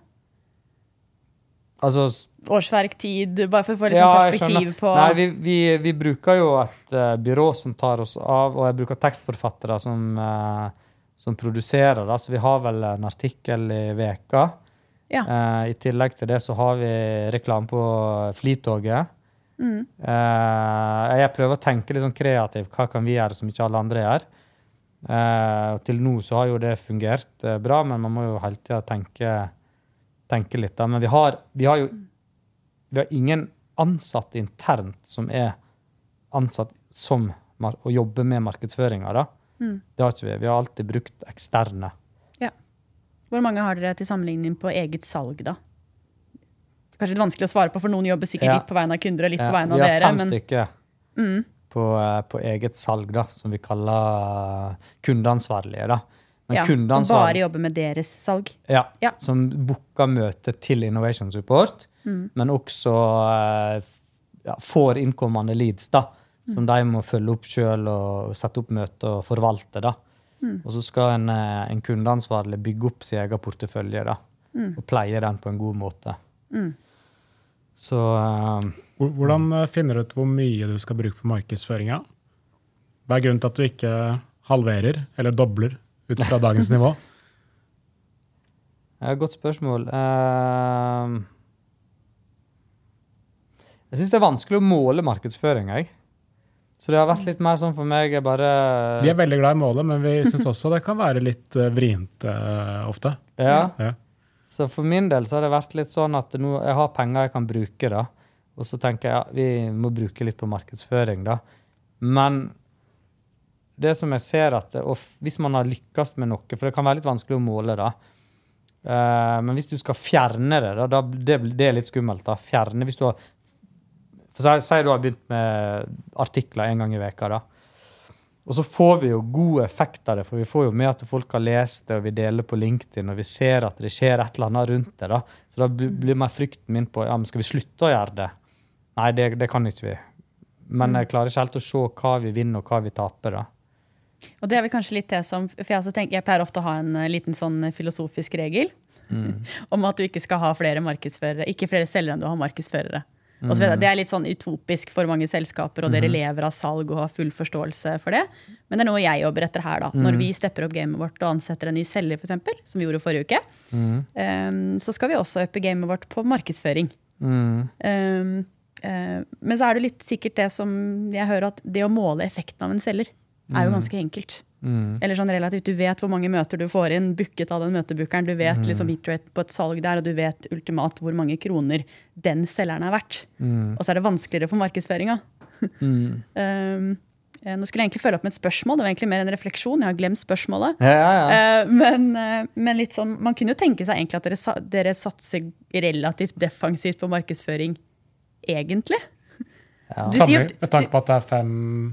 S2: altså
S1: Årsverktid, bare for å få liksom
S2: Ja,
S1: perspektiv på
S2: Nei, vi, vi, vi bruker jo et uh, byrå som tar oss av, og jeg bruker tekstforfattere som, uh, som produserer. Da. Så vi har vel en artikkel i veka.
S1: Ja.
S2: Uh, I tillegg til det så har vi reklame på Flytoget.
S1: Mm.
S2: Uh, jeg prøver å tenke litt sånn kreativt. Hva kan vi gjøre som ikke alle andre gjør? Uh, til nå så har jo det fungert uh, bra, men man må jo hele tida tenke, tenke litt. Da. Men vi har, vi har jo vi har ingen ansatte internt som er ansatt som å jobbe med markedsføringa.
S1: Mm.
S2: Det har ikke vi. Vi har alltid brukt eksterne.
S1: Hvor mange har dere til sammenligning på eget salg, da? Kanskje litt vanskelig å svare på, for noen jobber sikkert
S2: Ja.
S1: litt på vegne av kunder og litt
S2: Ja,
S1: på vegne av dere.
S2: vi har fem
S1: Men
S2: stykker
S1: mm,
S2: på, eh, på eget salg, da, som vi kaller kundeansvarlige. da. Men
S1: ja, som bare jobber med deres salg.
S2: Ja,
S1: Ja.
S2: som booker møte til Innovation Support,
S1: Mm.
S2: men også eh, ja, får innkommende leads, da, som
S1: Mm.
S2: de må følge opp sjøl og sette opp møte og forvalte. da.
S1: Mm.
S2: Og så skal en, eh, en kundeansvarlig bygge opp sin egen portefølje da, og pleie den på en god måte.
S1: Mm.
S2: Så eh,
S3: Hvordan eh, finner du ut hvor mye du skal bruke på markedsføringa? Hva er grunnen til at du ikke halverer eller dobler ut fra dagens nivå? *laughs*
S2: Godt spørsmål. Eh, jeg syns det er vanskelig å måle markedsføring. Jeg. Så det har vært litt mer sånn for meg jeg bare
S3: Vi er veldig glad i målet, men vi syns også det kan være litt eh, vrient uh, ofte.
S2: ja.
S3: Ja.
S2: Så for min del så har det vært litt sånn at nå, jeg har penger jeg kan bruke, da. Og så tenker jeg ja, vi må bruke litt på markedsføring, da. Men det som jeg ser at og Hvis man har lykkes med noe, for det kan være litt vanskelig å måle, da. Uh, men hvis du skal fjerne det, da, da det, det er litt skummelt. da, Fjerne hvis du har for si du har begynt med artikler en gang i veka da. Og så får vi jo god effekt av det, for vi får jo med at folk har lest det, og vi deler på LinkedIn, og vi ser at det skjer et eller annet rundt det. da. Så da blir meg frykten min på ja, men skal vi slutte å gjøre det. Nei, det, det kan ikke vi. Men jeg klarer ikke helt å se hva vi vinner, og hva vi taper. da.
S1: Og det er vel kanskje litt det som For jeg, tenker, jeg pleier ofte å ha en eh, liten sånn filosofisk regel *laughs* om at du ikke skal ha flere markedsførere, ikke flere selgere enn du har markedsførere. Og så vet jeg, det er litt sånn utopisk for mange selskaper, og dere lever av salg og har full forståelse for det. Men det er noe jeg jobber etter her. da. Når vi stepper opp gamet vårt og ansetter en ny selger, f.eks., som vi gjorde forrige uke, um, så skal vi også uppe gamet vårt på markedsføring.
S2: Mm.
S1: Um, uh, men så er det litt sikkert det som jeg hører, at det å måle effekten av en selger er jo ganske enkelt.
S2: Mm.
S1: Eller sånn relativt, Du vet hvor mange møter du får inn, booket av den møtebookeren. Du vet liksom hitrate på et salg der, og du vet ultimat hvor mange kroner den selgeren er verdt.
S2: Mm.
S1: Og så er det vanskeligere for markedsføringa. *laughs*
S2: Mm.
S1: Um, eh, nå skulle jeg egentlig følge opp med et spørsmål. Det var egentlig mer en refleksjon. Jeg har glemt spørsmålet.
S2: Ja, ja, ja.
S1: Uh, men, uh, men litt sånn, man kunne jo tenke seg egentlig at dere, dere satser relativt defensivt på markedsføring, egentlig.
S2: Ja.
S3: Sammenlignet med tanke på at det er fem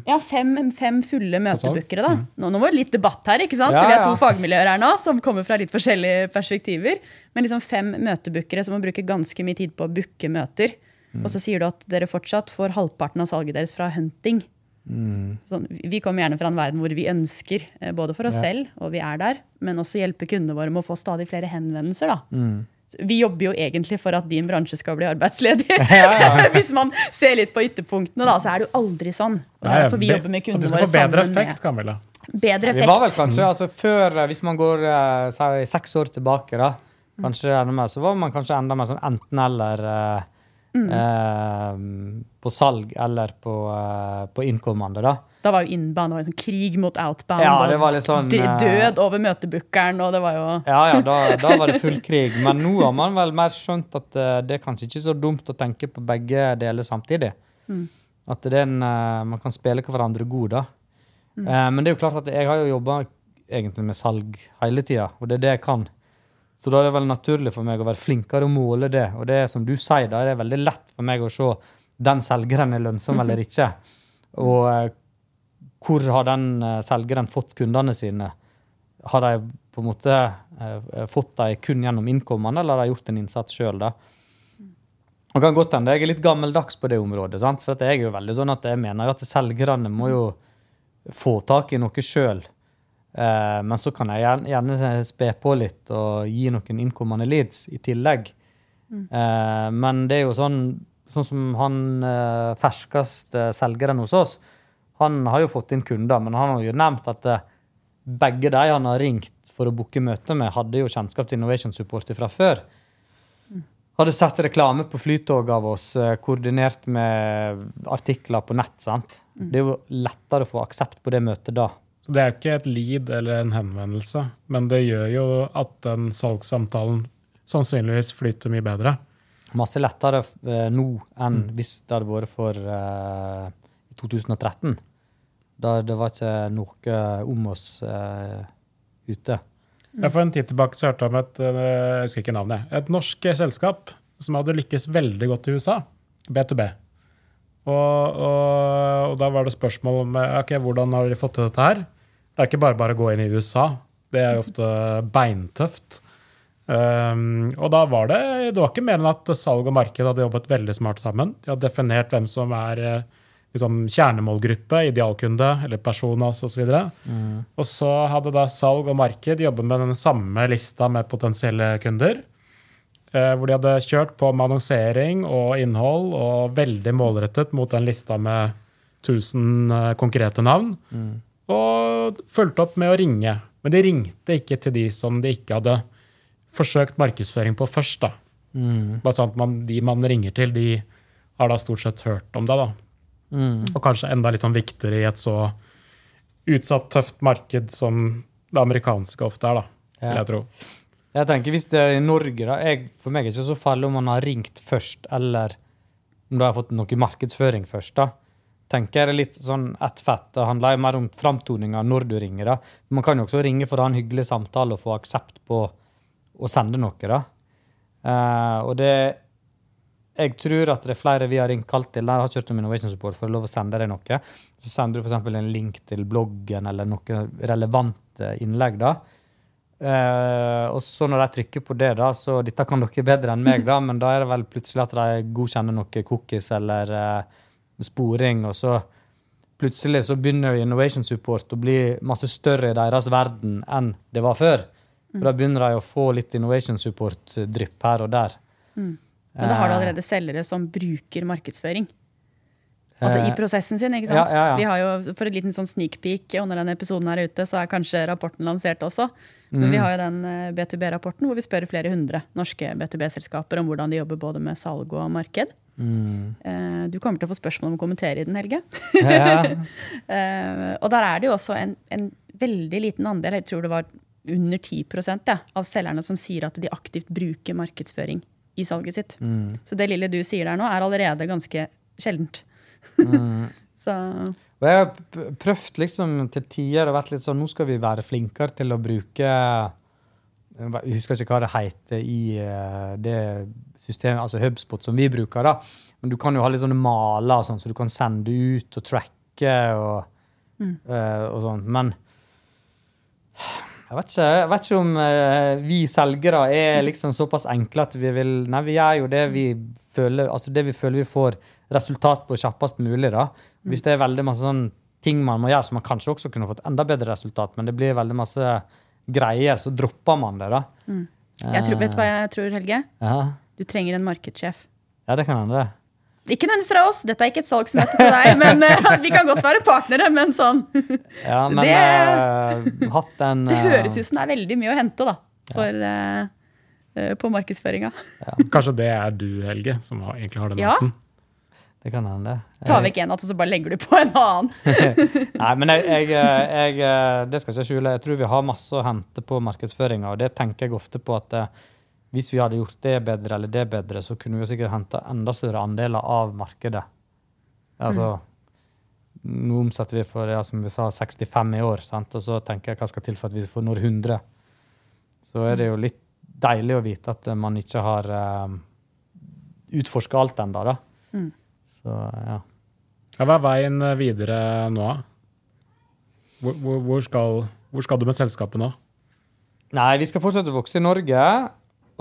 S1: Ja, fem, fem fulle
S3: salg?
S1: møtebookere, da. Nå, nå var det litt debatt her, ikke sant?
S2: Ja,
S1: Vi
S2: ja.
S1: to fagmiljøer her nå som kommer fra litt forskjellige perspektiver. Men liksom fem møtebookere som må bruke ganske mye tid på å booke møter. Og så sier du at dere fortsatt får halvparten av salget deres fra hunting. Sånn, vi kommer gjerne fra en verden hvor vi ønsker, eh, både for oss
S2: Ja.
S1: selv, og vi er der, men også hjelpe kundene våre med å få stadig flere henvendelser. da.
S2: Mm.
S1: Vi jobber jo egentlig for at din bransje skal bli arbeidsledig. *laughs*
S2: Ja, ja. *laughs*
S1: Hvis man ser litt på ytterpunktene, da, så er det jo aldri sånn. For det vi jobber med kundene våre
S3: bedre
S1: sammen med-
S3: effekt, Camilla.
S1: Bedre
S2: Vi var vel kanskje, altså Før, eh, hvis man går eh, si, seks år tilbake, da, kanskje enda mer, så var man kanskje enda mer sånn enten-eller eh,
S1: Mm.
S2: eh, på salg eller på, eh, på innkommende, da.
S1: Da var jo inbound var liksom krig mot outbound.
S2: Ja, det var litt sånn, eh,
S1: Død over møtebookeren, og det var jo
S2: Ja, ja, da, da var det full krig. Men nå har man vel mer skjønt at eh, det er kanskje ikke så dumt å tenke på begge deler samtidig.
S1: Mm.
S2: At en, eh, man kan spille hverandre god, da.
S1: Mm.
S2: Men det er jo klart at jeg har jo jobba egentlig med salg hele tida, og det er det jeg kan. Så da er det vel naturlig for meg å være flinkere å måle det. Og det er som du sier, da er det veldig lett for meg å se den selgeren er lønnsom eller ikke. Og eh, hvor har den eh, selgeren fått kundene sine? Har de på en måte eh, fått dem kun gjennom innkommende, eller har de gjort en innsats sjøl? Og kan godt hende jeg er litt gammeldags på det området. sant? For jeg er jo veldig sånn at jeg mener at selgerne må jo få tak i noe sjøl. Eh, men så kan jeg gjerne, gjerne spe på litt og gi noen innkommende leads i tillegg. Eh, men det er jo sånn, sånn som han eh, ferskeste selgeren hos oss, han har jo fått inn kunder, men han har jo nevnt at begge de han har ringt for å booke møte med, hadde jo kjennskap til Innovation Support fra før. Hadde sett reklame på flytog av oss, koordinert med artikler på nett. sant? Det er jo lettere å få aksept på det møtet da.
S3: Så Det er jo ikke et lead eller en henvendelse, men det gjør jo at den salgssamtalen sannsynligvis flyter mye bedre.
S2: masse lettere eh, nå enn hvis det hadde vært for uh, 2013. Da det var ikke noe om oss uh, ute.
S3: Mm. For en tid tilbake så hørte jeg om et eh, jeg husker ikke navnet, et norsk eh, selskap som hadde lykkes veldig godt i USA. B2B. Og, og, og da var det spørsmål om okay, ok, hvordan har de fått til dette her. Det er ikke bare bare å gå inn i USA. Det er jo ofte beintøft. Um, og da var det det var ikke mer enn at salg og marked hadde jobbet veldig smart sammen. De hadde definert hvem som er eh, liksom, kjernemålgruppe, idealkunde eller personas osv. Og, mm. og så hadde da salg og marked jobbet med den samme lista med potensielle kunder. Uh, hvor de hadde kjørt på med annonsering og innhold og veldig målrettet mot den lista med 1000 uh, konkrete navn. Mm. Og fulgte opp med å ringe. Men de ringte ikke til de som de ikke hadde forsøkt markedsføring på først. da. Mm. Bare sånn at man, De man ringer til, de har da stort sett hørt om deg. da. Mm. Og kanskje enda litt sånn viktigere i et så utsatt, tøft marked som det amerikanske ofte er, da, ja. vil jeg tro.
S2: Jeg tenker Hvis det er i Norge, da, jeg, for meg er det ikke så farlig om man har ringt først, eller om du har fått noe markedsføring først. da. Tenker jeg er litt sånn ett fett. Det handler mer om framtoninga når du ringer. da. Man kan jo også ringe for å ha en hyggelig samtale og få aksept på å sende noe. da. Uh, og det jeg tror at det er flere vi har innkalt til der har kjørt om Innovation Support for å lov å sende deg noe. Så sender du f.eks. en link til bloggen eller noe relevante innlegg. da. Uh, og så når de trykker på det, da, så dette kan dere bedre enn meg, da, *laughs* men da er det vel plutselig at de godkjenner noe cookies eller uh, sporing, og så plutselig så begynner Innovation Support å bli masse større i deres verden enn det var før. For da begynner de å få litt innovation support-drypp her og der.
S1: Mm. Men da har du eh. allerede selgere som bruker markedsføring. Altså i eh. prosessen sin, ikke sant? Ja, ja, ja. Vi har jo For et liten sånn sneak peek under denne episoden her ute, så er kanskje rapporten lansert også. Men mm. vi har jo den B2B-rapporten hvor vi spør flere hundre norske B2B-selskaper om hvordan de jobber både med salg og marked. Mm. Eh, du kommer til å få spørsmål om å kommentere i den, Helge. *laughs* og der er det jo også en, en veldig liten andel, jeg tror det var under 10 ja, av selgerne som sier at de aktivt bruker markedsføring i salget sitt. Mm. Så det lille du sier der nå, er allerede ganske sjeldent. Mm. *laughs*
S2: og jeg har prøvd liksom til tider og vært litt sånn Nå skal vi være flinkere til å bruke Jeg husker ikke hva det heter i uh, det systemet, altså Hubspot som vi bruker. da. Men du kan jo ha litt sånne maler og sånn, så du kan sende ut og tracke og, mm. uh, og sånn. Men jeg vet ikke, jeg vet ikke om uh, vi selgere er liksom såpass enkle at vi vil Nei, vi gjør jo det vi føler altså det vi føler vi får resultat på kjappest mulig. da. Hvis det er veldig masse sånn ting man må gjøre, så man kanskje også kunne fått enda bedre resultat, men det blir veldig masse greier, så dropper man det. da.
S1: Mm. Jeg tror, vet du hva jeg tror, Helge? Ja. Du trenger en markedssjef.
S2: Ja, det kan hende.
S1: Ikke nødvendigvis fra oss, dette er ikke et salgsmøte til deg, men uh, *laughs* vi kan godt være partnere, men sånn
S2: ja, men, det, uh, en, *laughs*
S1: det eh, høres ut som det er veldig mye å hente da, for, uh, på markedsføringa.
S3: Ja. *laughs* Kanskje det er du, Helge, som egentlig har den
S1: ja.
S3: hatten?
S2: Det kan hende.
S1: Ta vekk en hatt, og så bare legger du på en annen.
S2: Nei, men jeg, jeg, jeg, det skal ikke skjule. Jeg tror vi har masse å hente på markedsføringa, og det tenker jeg ofte på at hvis vi hadde gjort det bedre eller det bedre, så kunne vi jo sikkert henta enda større andeler av markedet. Altså, mm. Nå omsetter vi for ja, som vi sa, 65 i år, sant? og så tenker jeg hva skal til for at vi får når 100. Så er det jo litt deilig å vite at man ikke har um, eh, utforska alt ennå. Mm. Så ja.
S3: ja. Hva er veien videre nå? Hvor, hvor, hvor, skal, hvor skal du med selskapet nå?
S2: Nei, Vi skal fortsette å vokse i Norge.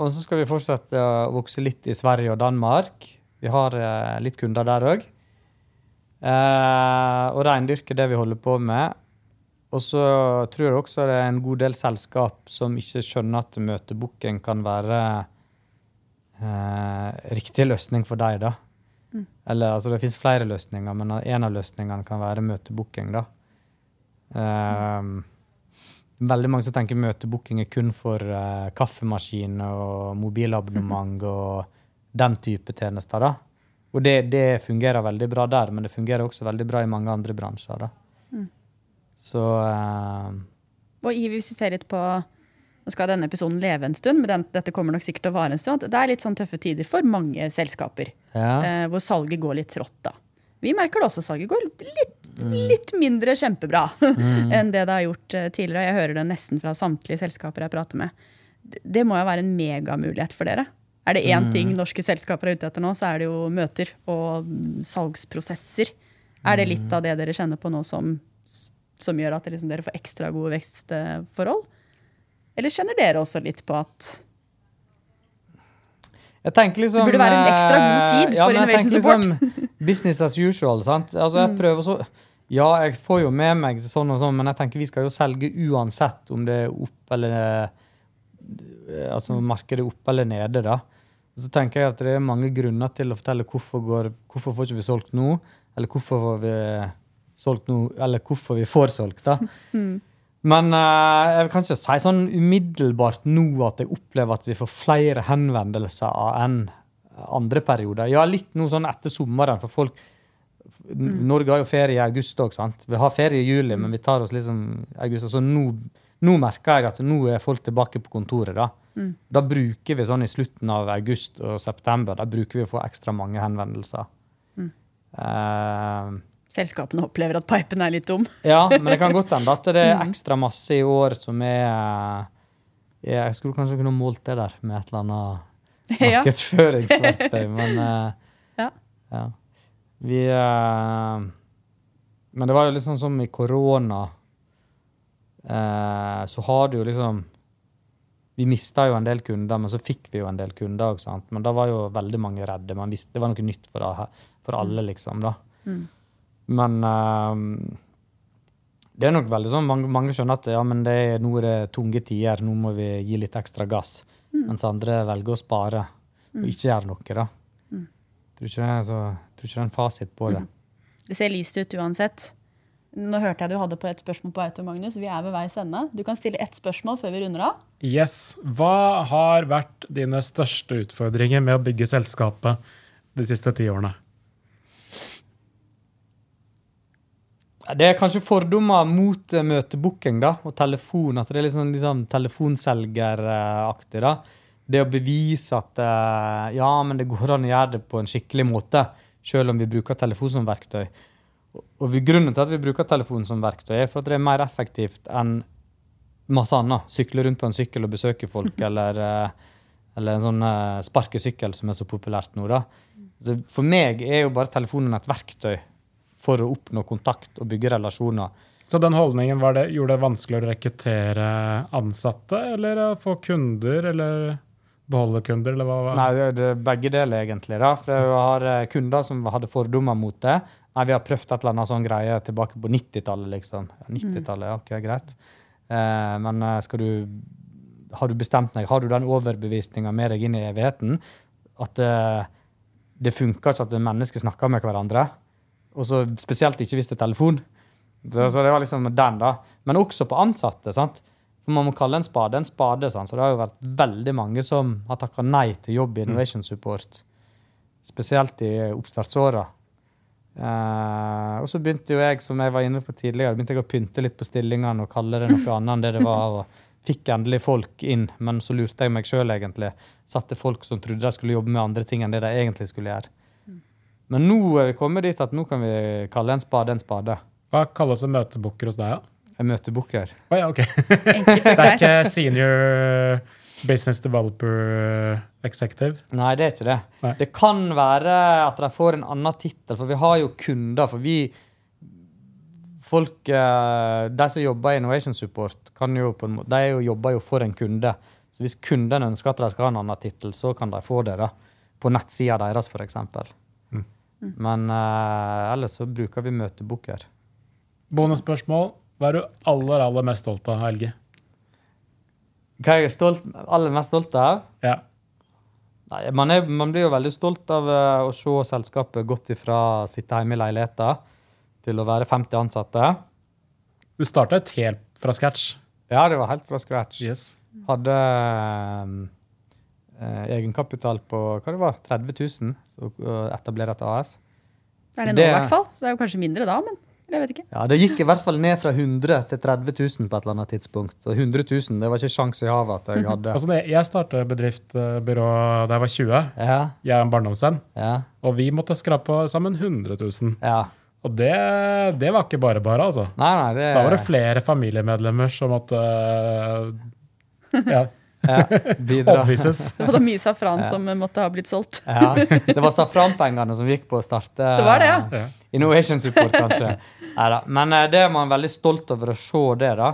S2: Og så skal vi fortsette å vokse litt i Sverige og Danmark. Vi har eh, litt kunder der òg. Eh, og reindyrke det vi holder på med. Og så tror jeg også det er en god del selskap som ikke skjønner at møtebukken kan være eh, riktig løsning for deg, da. Mm. Eller altså, det fins flere løsninger, men en av løsningene kan være møtebooking, da. Mm veldig mange som tenker møtebooking er kun for uh, kaffemaskin og mobilabonnement mm og den type tjenester. da. Og det, det, fungerer veldig bra der, men det fungerer også veldig bra i mange andre bransjer. da. Mm. Så uh,
S1: Og hvis vi ser litt på nå skal denne episoden leve en stund, men den, dette kommer nok sikkert til å vare en stund. Det er litt sånn tøffe tider for mange selskaper,
S2: Ja.
S1: uh, hvor salget går litt trått. da. Vi merker det også, salget går litt, litt mindre kjempebra *laughs* enn det det har gjort eh, tidligere. Jeg hører det nesten fra samtlige selskaper jeg prater med. Det, må jo være en megamulighet for dere. Er det én ting norske selskaper er ute etter nå, så er det jo møter og mm, salgsprosesser. Er det litt av det dere kjenner på nå som, som gjør at liksom dere får ekstra gode vekstforhold? Eller kjenner dere også litt på at
S2: Jeg tenker liksom,
S1: Det burde være en ekstra god tid
S2: eh, ja,
S1: for innovation
S2: support. Liksom, business as usual. sant? Altså,
S1: Mm.
S2: jeg prøver så... Ja, jeg får jo med meg sånn og sånn, men jeg tenker vi skal jo selge uansett om det er opp eller eh, Altså markedet opp eller nede, da. Og så tenker jeg at det er mange grunner til å fortelle hvorfor, går, hvorfor får ikke vi solgt nå, eller hvorfor får vi solgt nå, eller hvorfor vi får solgt, da. *laughs* Men uh, jeg kan ikke si sånn umiddelbart nå at jeg opplever at vi får flere henvendelser enn andre perioder. Ja, litt nå sånn etter sommeren, for folk Norge har jo ferie i august òg, sant. Vi har ferie i juli, men vi tar oss liksom august. Så nå, nå merker jeg at nå er folk tilbake på kontoret, da. Da bruker vi sånn i slutten av august og september, da bruker vi å få ekstra mange henvendelser. Eh,
S1: selskapene opplever at pipen er litt tom?
S2: ja, men det kan godt hende at det er ekstra masse i år som er eh, Jeg skulle kanskje kunne målt det der med et eller annet *laughs* markedsføringsverktøy, *laughs* men eh,
S1: Ja.
S2: ja. Vi eh, Men det var jo litt sånn som i korona, så har du jo liksom Vi mista jo en del kunder, men så fikk vi jo en del kunder Men da var jo veldig mange redde. Man visste, det var noe nytt for, alle, liksom. da. Men uh, det er nok veldig sånn, mange, mange skjønner at ja, men det er, nå er det tunge tider, nå må vi gi litt ekstra gass. Mens andre velger å spare og ikke gjøre noe. da. Tror ikke det tror ikke det er en fasit på det.
S1: Det ser lyst ut uansett. Nå hørte jeg du hadde på et spørsmål på Auto, Magnus. Vi er ved veis ende. Du kan stille ett spørsmål før vi runder av.
S3: Yes. Hva har vært dine største utfordringer med å bygge selskapet de siste ti årene?
S2: Det er kanskje fordommer mot eh, møtebooking da, og telefon. At det er liksom, liksom telefonselgeraktig. da. Det å bevise at eh, ja, men det går an å gjøre det på en skikkelig måte, selv om vi bruker telefon som verktøy. Og- vi- Grunnen til at vi bruker telefon som verktøy, er for at det er mer effektivt enn masse annet. Sykle rundt på en sykkel og besøke folk, *laughs* eller, eh, eller en sånn sparkesykkel som er så populært nå. da. Så for meg er jo bare telefonen et verktøy for å oppnå kontakt og bygge relasjoner.
S3: Så den holdningen var det, gjorde det vanskeligere å rekruttere ansatte, eller å få kunder, eller beholde kunder, eller hva?
S2: Nei, det det begge deler, egentlig. da. For jeg har eh, kunder som hadde fordommer mot det. Nei, vi har prøvd et eller annet sånn greie tilbake på 90-tallet, liksom. 90-tallet, ok, greit. Eh, men eh, skal du Har du bestemt deg? Har du den overbevisninga med deg inn i evigheten at eh, det funker ikke at mennesker snakker med hverandre? Og så spesielt ikke hvis det er telefon. Så, så det var liksom den, da. Men også på ansatte. sant? For Man må kalle en spade en spade. Sant? Så det har jo vært veldig mange som har takka nei til jobb i Innovation Support. Spesielt i oppstartsåra. Uh, og så begynte jo jeg, som jeg var inne på tidligere, begynte jeg å pynte litt på stillingene og kalle det noe annet enn det det var. og Fikk endelig folk inn, men så lurte jeg meg sjøl, egentlig. Satte folk som trodde de skulle jobbe med andre ting enn det de egentlig skulle gjøre. Men nå er vi kommet dit at nå kan vi kalle en spade en spade.
S3: Hva kalles en møtebukker hos deg? da?
S2: En møter booker.
S3: Å ja, ok. Det er ikke senior business developer executive?
S2: Nei, det er ikke det.
S3: Nei.
S2: Det kan være at de får en annen tittel, for vi har jo kunder. For vi folk, eh, De som jobber i Innovation Support, kan jo på en måte, de er jobber jo for en kunde. Så hvis kunden ønsker at de skal ha en annen tittel, så kan de få det. da, På nettsida deres, f.eks.
S3: Mm.
S2: Men uh, ellers så bruker vi møtebooker.
S3: Bonusspørsmål. Hva er du aller, aller mest stolt av, Helge?
S2: Hva jeg er stolt, aller mest stolt av?
S3: Ja.
S2: Nei, man, er, man blir jo veldig stolt av eh, å se selskapet gått ifra å sitte hjemme i leiligheten til å være 50 ansatte.
S3: Du startet helt fra scratch.
S2: Ja, det var helt fra scratch.
S3: Yes.
S2: Hadde eh, egenkapital på hva det var, 30 000 så å etablere et AS.
S1: Det er det nå,
S2: Det-
S1: i hvert fall. Så det er jo kanskje mindre da, men jeg vet ikke.
S2: Ja, Det gikk i hvert fall ned fra 100 til 30 000 på et eller annet tidspunkt. Og 100 000, det var ikke sjans i havet at jeg hadde.
S3: Altså, jeg startet bedriftbyrå da jeg var 20.
S2: Ja,
S3: Jeg er en barndomsvenn.
S2: ja,
S3: Og vi måtte skrape sammen 100 000.
S2: ja.
S3: Og det, det var ikke bare bare, altså.
S2: Nei, nei, det
S3: Da var det flere familiemedlemmer som måtte ja,
S2: ja. *laughs*
S1: Det var mye safran som måtte ha blitt solgt.
S2: Ja, det var safranpengene som gikk på å starte
S1: Det var det, ja.
S3: Ja.
S2: Innovation Support, kanskje. Neida. Men eh, det er man veldig stolt over å se det, da.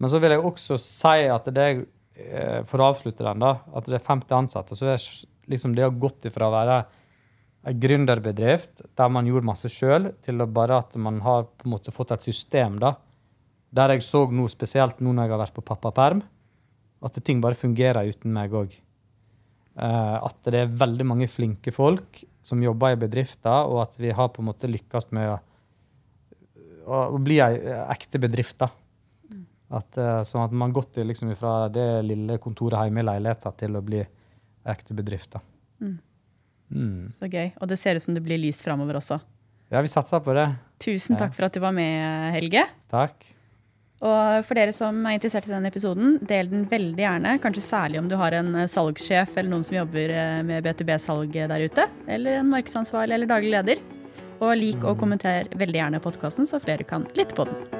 S2: Men så vil jeg også si at det er, eh, for å avslutte den, da, at det er 50 ansatte. Og så er liksom det har gått ifra å være en gründerbedrift der man gjorde masse sjøl, til å bare at man har på en måte fått et system, da. Der jeg så nå, spesielt nå når jeg har vært på pappaperm, at ting bare fungerer uten meg òg. at det er veldig mange flinke folk som jobber i bedrifter, og at vi har på en måte lykkes med å, å, bli ei ekte bedrift. da. At, eh, sånn at man har gått liksom fra det lille kontoret hjemme i leiligheten til å bli ekte bedrift. da. Mm.
S1: Så gøy. Og det ser ut som det blir lyst framover også.
S2: Ja, vi satser på det.
S1: Tusen takk for at du var med, Helge.
S2: Takk.
S1: Og for dere som er interessert i denne episoden, del den veldig gjerne. Kanskje særlig om du har en eh, salgssjef eller noen som jobber eh, med B2B-salg der ute. Eller en markedsansvarlig eller daglig leder. Og lik og kommenter veldig gjerne podkasten, så flere kan lytte på den.